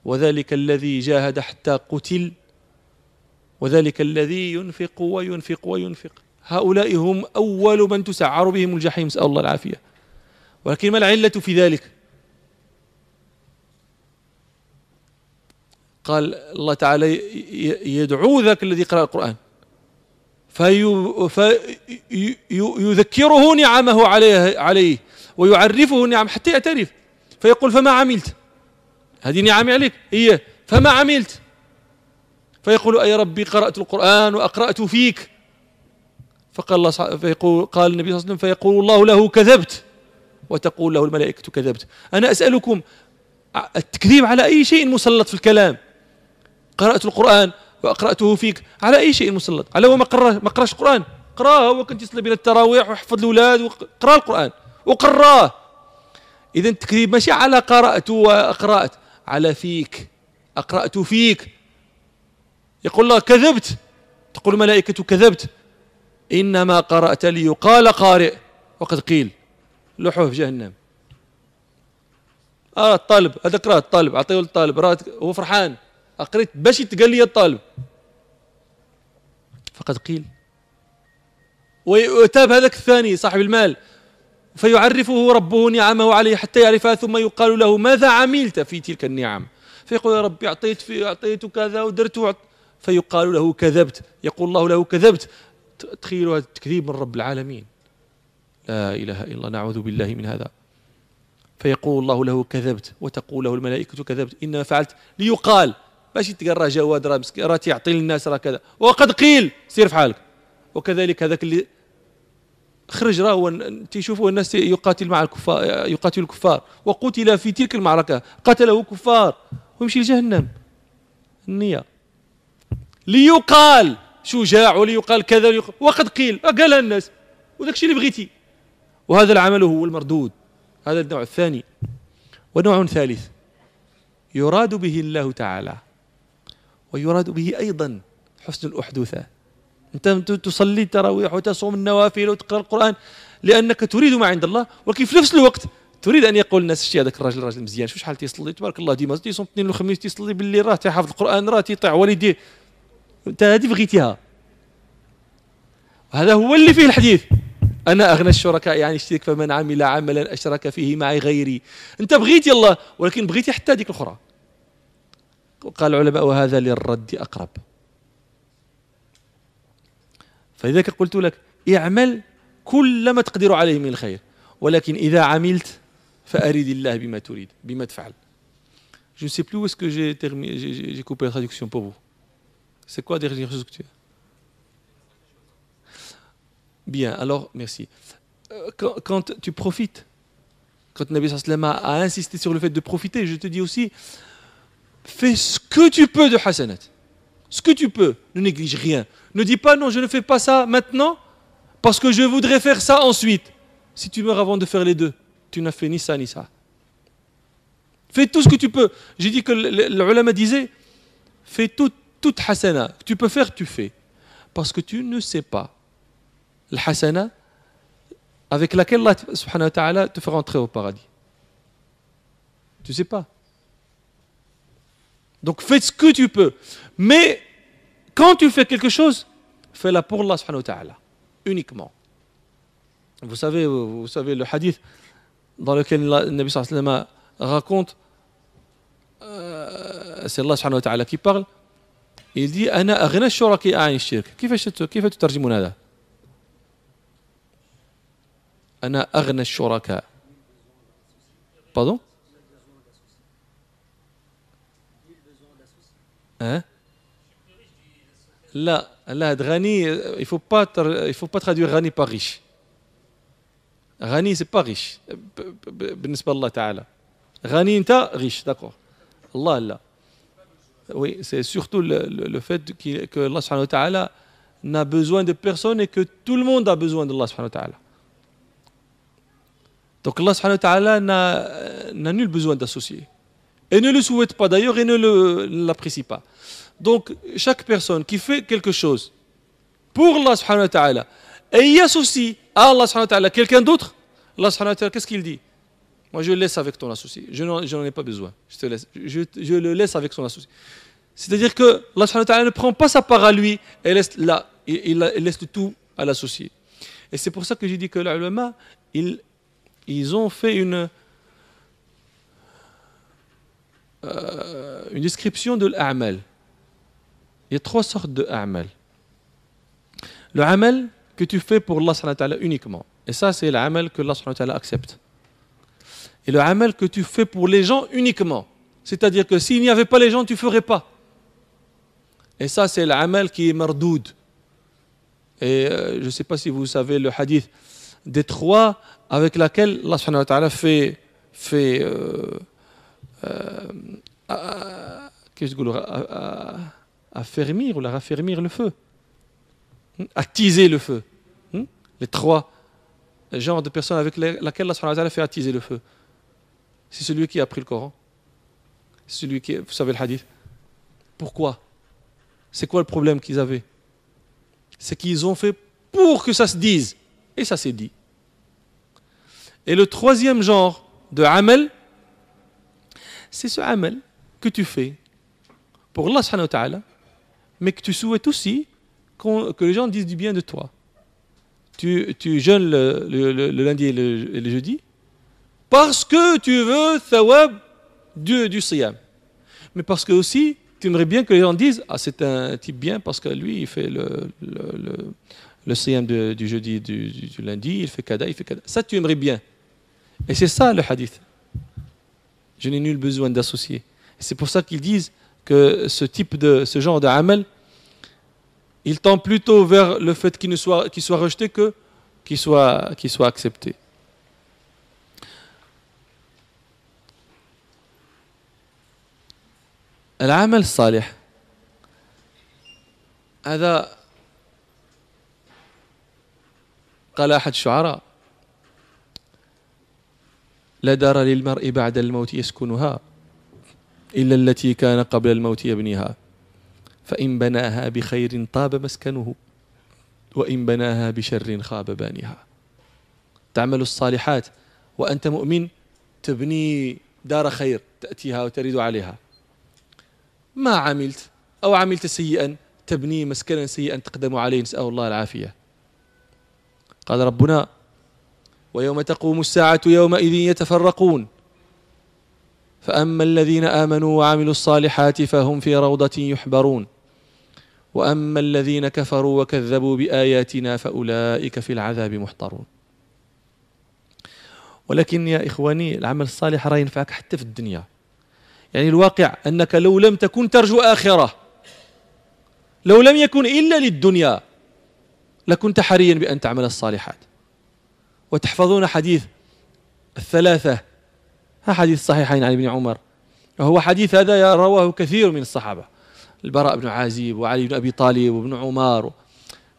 وذلك الذي جاهد حتى قتل وذلك الذي ينفق وينفق وينفق. هؤلاء هم أول من تسعر بهم الجحيم نسأل الله العافية. ولكن ما العلة في ذلك؟ قال الله تعالى يدعو ذاك الذي قرأ القرآن. فيذكره نعمه عليه, عليه ويعرفه النعم حتى يعترف. فيقول فما عملت؟ هذه نعمي عليك. هي فما عملت؟ فيقول أي ربي قرأت القرآن وأقرأت فيك. فقال الله فيقول قال النبي صلى الله عليه وسلم فيقول الله له كذبت. وتقول له الملائكة كذبت. أنا أسألكم التكذيب على أي شيء مسلط في الكلام؟ قرأت القرآن وأقرأته فيك على أي شيء مسلط؟ على هو ما قرأش القرآن؟ قرأه هو كنت يصلي بين التراويح ويحفظ الأولاد وقرأ القرآن وقرأه. إذا التكذيب ماشي على قرأت وأقرأت. على فيك أقرأت فيك. يقول الله كذبت. تقول الملائكة كذبت. إنما قرأت ليقال قارئ. وقد قيل لحوه في جهنم. آه الطالب هذا قرأ الطالب أعطيه الطالب هو فرحان. أقريت باش يتقال لي الطالب. فقد قيل. ويتاب هذاك الثاني صاحب المال. فيعرفه ربه نعمه عليه حتى يعرفها ثم يقال له ماذا عملت في تلك النعم؟ فيقول يا ربي أعطيت في أعطيت كذا ودرت فيقال له كذبت. يقول الله له كذبت. تخيلوا هذا التكذيب من رب العالمين. لا إله إلا الله نعوذ بالله من هذا. فيقول الله له كذبت وتقول له الملائكة كذبت. إنما فعلت ليقال. ماشي تقرأ جواد راه مسكين راه تيعطي للناس راه كذا. وقد قيل. سير في حالك. وكذلك هذاك اللي خرج راه هو تيشوفوا الناس يقاتل مع الكفار يقاتل الكفار. وقتل في تلك المعركة. قتله كفار. ويمشي لجهنم. النية. ليقال. شجاع وليقال كذا وليقال وقد قيل قالها الناس. وداك الشيء اللي بغيتي. وهذا العمل هو المردود. هذا النوع الثاني. ونوع ثالث. يراد به الله تعالى. ويراد به أيضا حسن الأحدوثة. أنت تصلي التراويح وتصوم النوافل وتقرأ القرآن لأنك تريد ما عند الله. ولكن في نفس الوقت تريد أن يقول الناس شتي هذاك الراجل راجل مزيان شو شحال تيصلي تبارك الله ديما تيصوم اثنين وخميس تيصلي بالليل راه تيحفظ القرآن راه تيطيع والديه. انت هذه بغيتيها هذا هو اللي فيه الحديث. أنا أغنى الشركاء يعني شتيك فمن عمل عملا أشرك فيه معي غيري. أنت بغيتي الله ولكن بغيتي حتى هذيك الأخرى. قال العلماء وهذا للرد أقرب. فلذلك قلت لك اعمل كل ما تقدر عليه من الخير ولكن إذا عملت فأريد الله بما تريد بما تفعل. Je ne sais plus où est-ce que j'ai coupé la traduction pour vous. C'est quoi que tu as Bien, alors, merci. Euh, quand, tu profites, quand Nabi sallam a insisté sur le fait de profiter, je te dis aussi, fais ce que tu peux de hasanat. Ce que tu peux, ne néglige rien. Ne dis pas non, je ne fais pas ça maintenant parce que je voudrais faire ça ensuite. Si tu meurs avant de faire les deux, tu n'as fait ni ça ni ça. Fais tout ce que tu peux. J'ai dit que l'ulama disait, fais tout, toute hasana. Que tu peux faire, tu fais. Parce que tu ne sais pas le hasana avec laquelle Allah subhanahu wa ta'ala te fera entrer au paradis. Tu ne sais pas. Donc fais ce que tu peux. Mais quand tu fais quelque chose, fais-la pour Allah subhanahu wa ta'ala. Uniquement. Vous savez, le hadith dans lequel le Nabi raconte, euh, c'est Allah ta'ala qui parle, dit أنا أغنى الشركاء عن الشرك. كيف كيف تترجمون هذا؟ أنا أغنى الشركاء. Pardon Hein لا لا غني pas il faut pas traduire غني par riche. غني سي با غيش بالنسبة لله تعالى. غني انت غيش داكور الله لا. Oui, c'est surtout le, fait que Allah subhanahu wa ta'ala n'a besoin de personne et que tout le monde a besoin de Allah subhanahu wa ta'ala. Donc Allah subhanahu wa ta'ala n'a nul besoin d'associer. Et ne le souhaite pas d'ailleurs et ne l'apprécie pas. Donc chaque personne qui fait quelque chose pour Allah subhanahu wa ta'ala et y associe à Allah subhanahu wa ta'ala quelqu'un d'autre, Allah subhanahu wa ta'ala, qu'est-ce qu'il dit? Moi, je le laisse avec ton associé. Je n'en ai pas besoin. Je, te laisse. Je, le laisse avec son associé. C'est-à-dire que Allah ne prend pas sa part à lui et laisse tout à l'associé. Et c'est pour ça que j'ai dit que les ulama, ils, ont fait une, euh, une description de l'amal. Il y a trois sortes de. Le amal, que tu fais pour Allah uniquement. Et ça, c'est l'amal que Allah accepte. Et le amal que tu fais pour les gens uniquement. C'est-à-dire que s'il n'y avait pas les gens, tu ne ferais pas. Et ça, c'est l'amal qui est mardoud. Et euh, je ne sais pas si vous savez le hadith des trois avec laquelle Allah fait, fait euh, euh, affermir ou la raffermir le feu? Attiser le feu. Hmm? Les trois genres de personnes avec lesquelles Allah fait attiser le feu. C'est celui qui a pris le Coran. Celui qui, vous savez le hadith. Pourquoi? C'est quoi le problème qu'ils avaient? C'est qu'ils ont fait pour que ça se dise. Et ça s'est dit. Et le troisième genre de amal, c'est ce amal que tu fais pour Allah, mais que tu souhaites aussi que les gens disent du bien de toi. Tu, tu jeûnes le, le, lundi et le, jeudi parce que tu veux thawab du, du siyam. Mais parce que aussi, tu aimerais bien que les gens disent Ah, c'est un type bien parce que lui, il fait le, le, le, siyam du jeudi du, du, lundi, il fait kada, il fait kada. Ça, tu aimerais bien. Et c'est ça le hadith. Je n'ai nul besoin d'associer. C'est pour ça qu'ils disent que ce type de, ce genre d'amal, il tend plutôt vers le fait qu'il soit, soit rejeté que qu'il soit, soit accepté. العمل الصالح. هذا قال أحد الشعراء. لا دار للمرء بعد الموت يسكنها إلا التي كان قبل الموت يبنيها. فإن بناها بخير طاب مسكنه وإن بناها بشر خاب بانها تعمل الصالحات وأنت مؤمن تبني دار خير تأتيها وترد عليها. ما عملت أو عملت سيئا تبني مسكنا سيئا تقدم عليه نسأل الله العافية. قال ربنا ويوم تقوم الساعة يومئذ يتفرقون. فأما الذين آمنوا وعملوا الصالحات فهم في روضة يحبرون. وأما الذين كفروا وكذبوا بآياتنا فأولئك في العذاب محضرون. ولكن يا إخواني العمل الصالح راه ينفعك حتى في الدنيا. يعني الواقع أنك لو لم تكن ترجو آخرة لو لم يكن إلا للدنيا لكنت حريا بأن تعمل الصالحات. وتحفظون حديث الثلاثة. حديث صحيحين عن ابن عمر. وهو حديث هذا رواه كثير من الصحابة. البراء بن عازب وعلي بن أبي طالب وابن عمر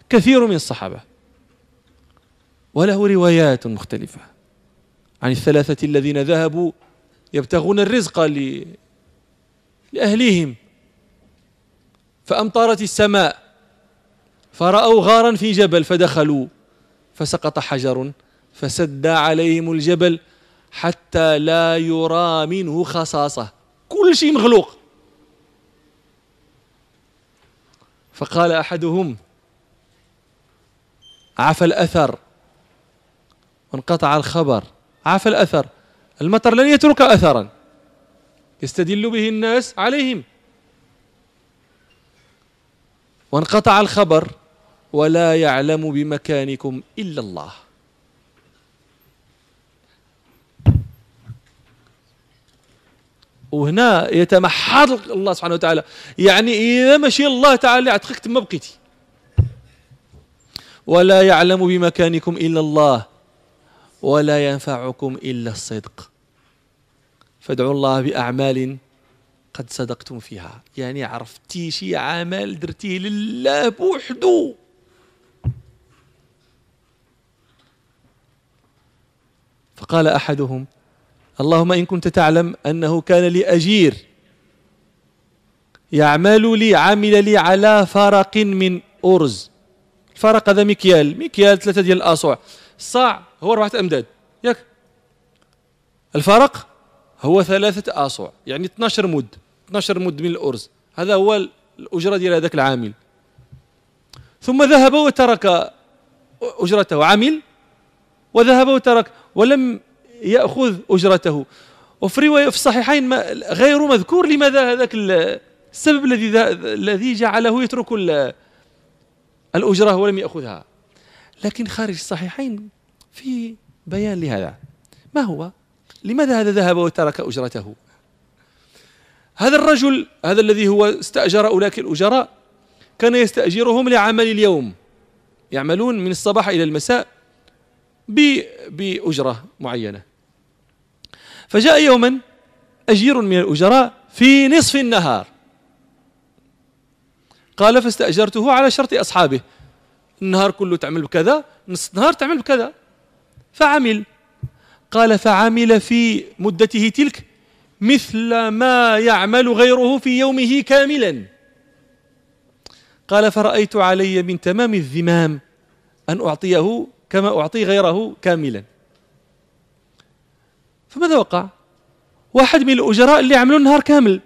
كثير من الصحابة. وله روايات مختلفة عن الثلاثة الذين ذهبوا يبتغون الرزق لأهليهم. فأمطرت السماء فرأوا غارا في جبل فدخلوا فسقط حجر فسد عليهم الجبل حتى لا يرى منه خصاصة. كل شيء مغلوق فقال أحدهم عفى الأثر وانقطع الخبر. عفى الأثر. المطر لن يترك أثرا. يستدل به الناس عليهم. وانقطع الخبر ولا يعلم بمكانكم إلا الله. وهنا يتمحض الله سبحانه وتعالى. يعني إذا مشي الله تعالى يعتقك ما بقيتي. ولا يعلم بمكانكم إلا الله. ولا ينفعكم إلا الصدق. فادعوا الله بأعمال قد صدقتم فيها. يعني عرفتي شي عمل درتيه لله بوحده فقال أحدهم اللهم إن كنت تعلم أنه كان لي أجير يعمل لي عمل لي على فرق من أرز. الفرق هذا مكيال مكيال ثلاثة ديال الأصوع. الصاع هو أربعة أمداد ياك. الفرق هو ثلاثة أصوع يعني 12 مد 12 مد من الأرز. هذا هو الأجرة ديال هذاك العامل. ثم ذهب وترك أجرته عمل وذهب وترك ولم يأخذ أجرته. وفي رواية في الصحيحين غير مذكور لماذا هذاك السبب الذي الذي جعله يترك الأجرة ولم يأخذها. لكن خارج الصحيحين في بيان لهذا. ما هو؟ لماذا هذا ذهب وترك أجرته؟ هذا الرجل هذا الذي هو استأجر أولئك الأجراء كان يستأجرهم لعمل اليوم. يعملون من الصباح إلى المساء بأجرة معينة. فجاء يوما أجير من الأجراء في نصف النهار. قال فاستأجرته على شرط أصحابه. النهار كله تعمل بكذا نصف النهار تعمل بكذا. فعمل. قال فعمل في مدته تلك مثل ما يعمل غيره في يومه كاملا. قال فرأيت علي من تمام الذمام أن أعطيه كما أعطي غيره كاملا. فماذا وقع؟ واحد من الأجراء اللي عملوا النهار كامل.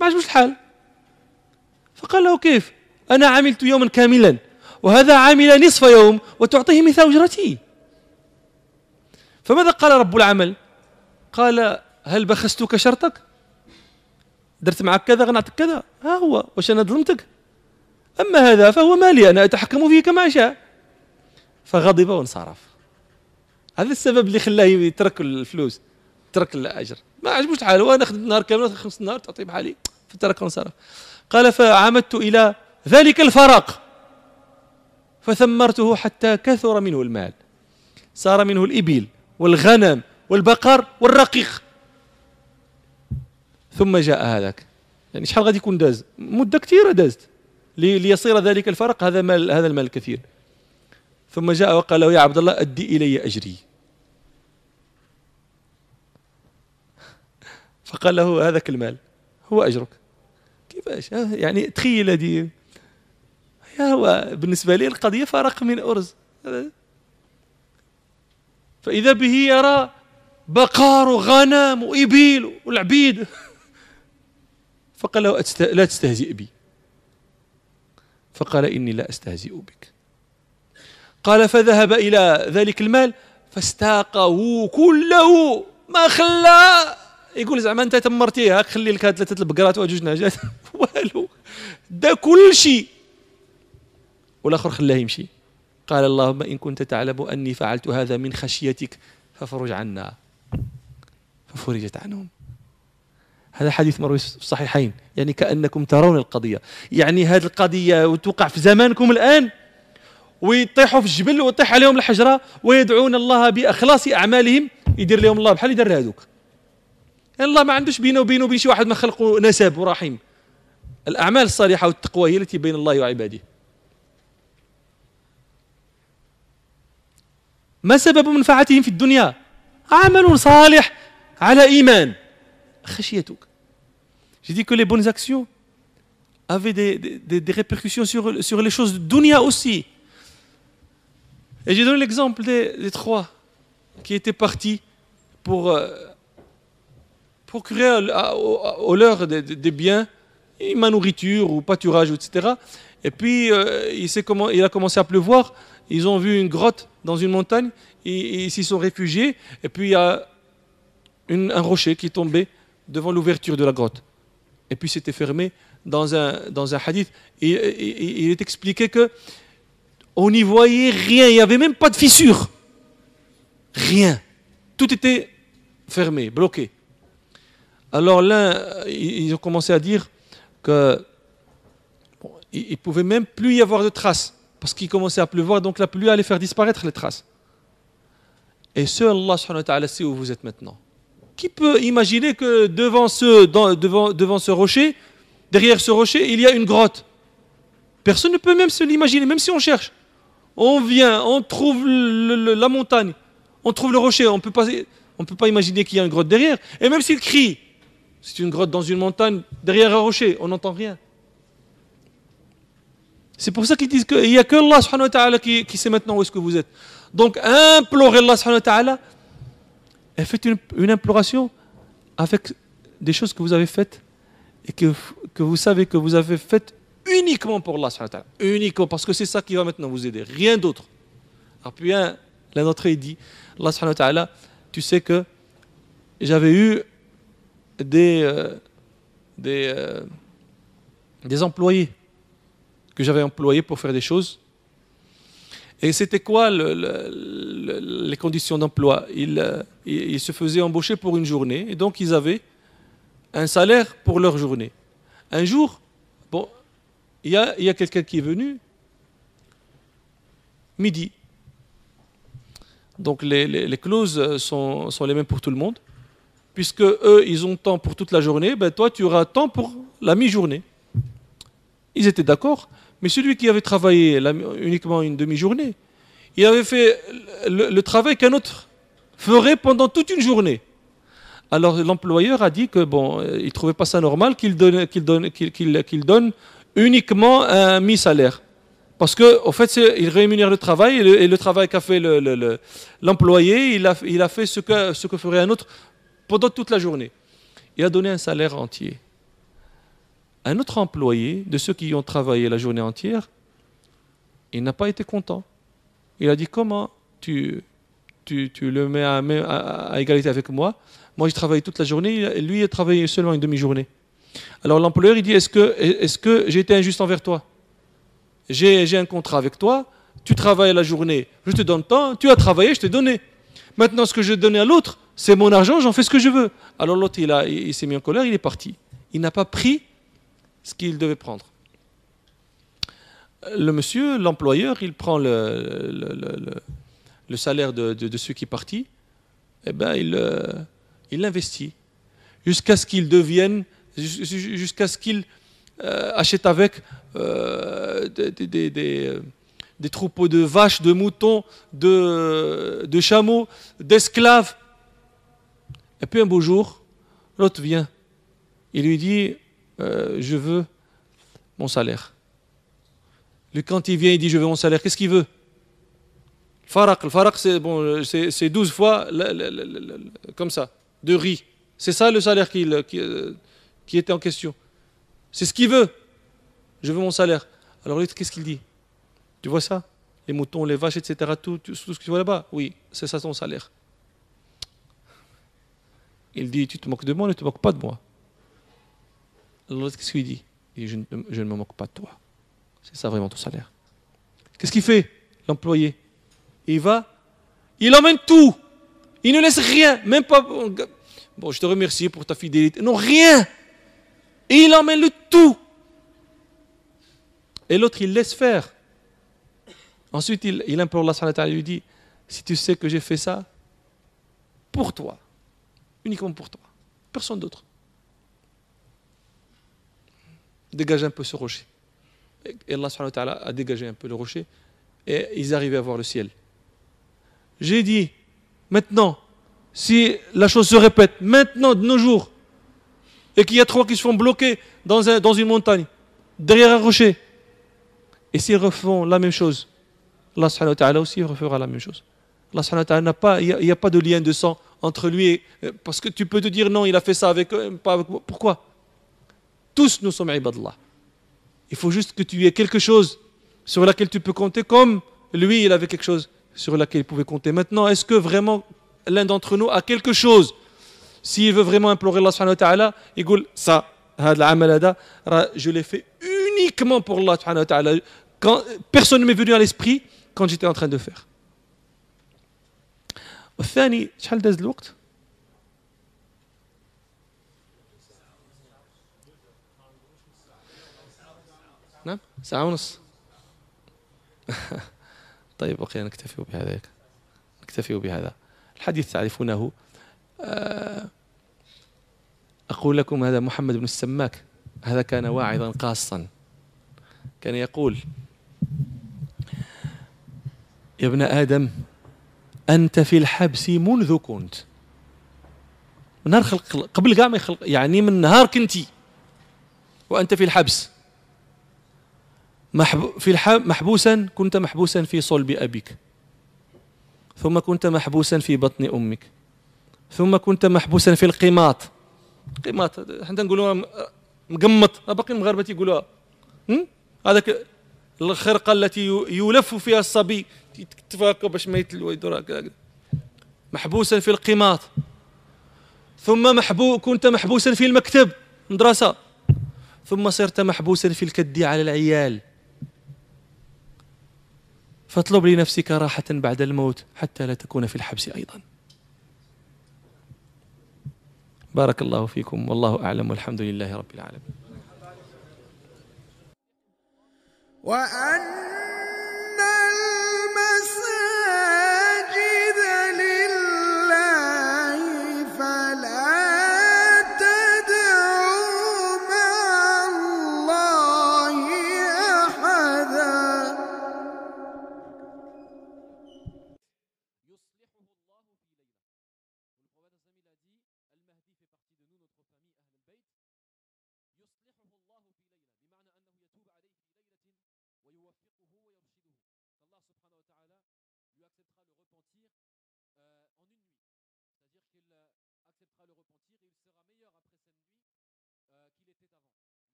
ما عجبوش الحال. فقال له كيف؟ أنا عملت يوما كاملا وهذا عمل نصف يوم وتعطيه مثل أجرتي. فماذا قال رب العمل؟ قال هل بخستك شرطك؟ درت معك كذا غنعطيك كذا. ها هو واش أنا ظلمتك؟ أما هذا فهو مالي أنا أتحكم فيه كما أشاء. فغضب وانصرف. هذا السبب اللي خلاه يترك الفلوس ترك الأجر. ما عجبوش الحال هو ناخذ النهار كامل خمس نهار تعطي بحالي. فترك وانصرف. قال فعمدت إلى ذلك الفرق فثمرته حتى كثر منه المال. صار منه الإبل. والغنم والبقر والرقيق. ثم جاء هذاك. يعني شحال غادي يكون داز؟ مدة كثيرة دازت. ليصير ذلك الفرق هذا مال هذا المال الكثير ثم جاء وقال له يا عبد الله أدي إلي أجري. فقال له هذاك المال هو أجرك. كيف كيفاش يعني تخيل هذه. هو بالنسبة لي القضية فرق من أرز. فإذا به يرى بقار وغنم وإبيل والعبيد. فقال له لا تستهزئ بي. فقال إني لا أستهزئ بك. قال فذهب إلى ذلك المال فاستاقه كله. ما خلى. يقول زعما أنت تمرتيه هاك خلي لك ثلاثة البقرات وجوج نعجات والو دا كل شيء. والآخر خلاه يمشي. قال اللهم إن كنت تعلم أني فعلت هذا من خشيتك ففرج عنا. ففرجت عنهم. هذا حديث مروي في الصحيحين. يعني كأنكم ترون القضية. يعني هذه القضية وتوقع في زمانكم الآن ويطيحوا في الجبل ويطيح عليهم الحجرة ويدعون الله بإخلاص أعمالهم يدير لهم الله. بحال يدير هذوك. يعني الله ما عندوش بينه وبينه وبين شي واحد ما خلقه نسب ورحيم الأعمال الصالحة والتقوى هي التي بين الله وعباده. ما سبب منفعتهم في الدنيا عمل صالح على ايمان خشيتك j'ai dit que les bonnes actions avaient des, des, des répercussions sur, sur les choses de dunya aussi Et j'ai donné l'exemple des, des, trois qui étaient partis pour euh, procurer au, leur des, des, biens, ma nourriture ou pâturage, etc. Et puis euh, il, comment, il, a commencé à pleuvoir. Ils ont vu une grotte dans une montagne ils s'y sont réfugiés. Et puis il y a un rocher qui est tombé devant l'ouverture de la grotte. Et puis c'était fermé dans un, dans un hadith. Et, il est expliqué que on n'y voyait rien, il n'y avait même pas de fissure. Rien. Tout était fermé, bloqué. Alors là, ils ont commencé à dire que bon, il ne pouvait même plus y avoir de traces, parce commençait à pleuvoir, donc la pluie allait faire disparaître les traces. Et seul Allah subhanahu wa ta'ala sait où vous êtes maintenant. Qui peut imaginer que devant ce, rocher, derrière ce rocher, il y a une grotte? Personne ne peut même se l'imaginer, même si on cherche on vient, on trouve la montagne, on trouve le rocher, on ne peut pas imaginer qu'il y a une grotte derrière. Et même s'il crie, c'est une grotte dans une montagne, derrière un rocher, on n'entend rien. C'est pour ça qu'ils disent qu'il n'y a que Allah wa ta'ala qui, sait maintenant où est-ce que vous êtes. Donc implorez Allah wa ta'ala et faites une, imploration avec des choses que vous avez faites et que, que vous savez que vous avez faites uniquement pour Allah, uniquement, parce que c'est ça qui va maintenant vous aider, rien d'autre. Alors puis un, l'un d'entre eux dit, Allah tu sais que j'avais eu des, euh, des, euh, des employés que j'avais employés pour faire des choses. Et c'était quoi le, le, les conditions d'emploi? Ils, euh, se faisaient embaucher pour une journée, et donc ils avaient un salaire pour leur journée. Un jour, bon, il y a, quelqu'un qui est venu midi. Donc les clauses sont, sont, les mêmes pour tout le monde. Puisque eux, ils ont temps pour toute la journée, ben toi, tu auras temps pour la mi-journée. Ils étaient d'accord, mais celui qui avait travaillé uniquement une demi-journée, il avait fait le, travail qu'un autre ferait pendant toute une journée. Alors l'employeur a dit que bon, il trouvait pas ça normal qu'il donne, qu'il donne, uniquement un mi-salaire. Parce que, au fait, il rémunère le travail et le, travail qu'a fait l'employé, le, le, il, a, fait ce que ferait un autre pendant toute la journée. Il a donné un salaire entier. Un autre employé, de ceux qui ont travaillé la journée entière, il n'a pas été content. Il a dit Comment tu, tu, tu le mets à, égalité avec moi? Moi, j'ai travaillé toute la journée, lui, il a travaillé seulement une demi-journée. Alors l'employeur, il dit, est-ce que, est que j'ai été injuste envers toi? J'ai un contrat avec toi, tu travailles la journée, je te donne temps, tu as travaillé, je t'ai donné. Maintenant, ce que je donné à l'autre, c'est mon argent, j'en fais ce que je veux. Alors l'autre, il, il s'est mis en colère, il est parti. Il n'a pas pris ce qu'il devait prendre. Le monsieur, l'employeur, il prend le, salaire de, de, de, celui qui est parti, et eh ben, il, euh, il l'investit jusqu'à ce qu'il devienne jusqu'à ce qu'il euh, achète avec euh, des, troupeaux de vaches, de moutons, de chameaux, d'esclaves. Et puis un beau jour, l'autre vient. Il lui dit, euh, je veux mon salaire. Lui, quand il vient, il dit Je veux mon salaire. Qu'est-ce qu'il veut? Farak, le farak c'est bon, c'est 12 fois comme ça, de riz. C'est ça le salaire qui, qui était en question. C'est ce qu'il veut. Je veux mon salaire. Alors lui, qu'est-ce qu'il dit? Tu vois ça? Les moutons, les vaches, etc. Tout, tout, ce que tu vois là-bas Oui, c'est ça son salaire. Il dit Tu te moques de moi, ne te moques pas de moi. Alors qu'est-ce qu'il dit? Il dit je ne, me moque pas de toi. C'est ça vraiment ton salaire. Qu'est-ce qu'il fait, l'employé? Il va, il emmène tout. Il ne laisse rien, même pas. Bon, je te remercie pour ta fidélité. Non, rien. Et il emmène le tout. Et l'autre, il laisse faire. Ensuite, il, il implore Allah, il lui dit Si tu sais que j'ai fait ça, pour toi, uniquement pour toi, personne d'autre. Dégage un peu ce rocher. Et Allah a dégagé un peu le rocher et ils arrivaient à voir le ciel. J'ai dit, maintenant, si la chose se répète, maintenant, de nos jours, et qu'il y a trois qui se font bloquer dans, un, dans une montagne, derrière un rocher, et s'ils refont la même chose, Allah aussi refera la même chose. Allah n'a pas, il n'y a, pas de lien de sang entre lui et. Parce que tu peux te dire non, il a fait ça avec, euh, pas avec moi. Pourquoi? Tous nous sommes ibadallah. Il faut juste que tu aies quelque chose sur laquelle tu peux compter, comme lui, il avait quelque chose sur laquelle il pouvait compter. Maintenant, est-ce que vraiment l'un d'entre nous a quelque chose S'il veut vraiment implorer Allah subhanahu wa ta'ala, il dit ça, je l'ai fait uniquement pour Allah subhanahu wa ta'ala. Quand, personne ne m'est venu à l'esprit quand j'étais en train de faire. والثاني شحال داز الوقت نعم ساعة ونص. طيب بقي نكتفي بهذا. نكتفي بهذا. الحديث تعرفونه آه، أقول لكم هذا محمد بن السماك. هذا كان واعظا قاصا. كان يقول يا ابن آدم أنت في الحبس منذ كنت. من نهار خلق قبل كاع ما يخلق يعني من نهار كنتي. وأنت في الحبس. في محبوسا كنت محبوسا في صلب أبيك. ثم كنت محبوسا في بطن أمك. ثم كنت محبوسا في القماط. قماط حنا نقولوها مقمط. باقي المغاربة تيقولوها. هذاك الخرقة التي يلف فيها الصبي. يتفاكى باش ما يدور محبوسا في القماط. ثم محبو كنت محبوسا في المكتب مدرسة. ثم صرت محبوسا في الكد على العيال. فاطلب لنفسك راحة بعد الموت حتى لا تكون في الحبس أيضا. بارك الله فيكم والله أعلم والحمد لله رب العالمين. وأن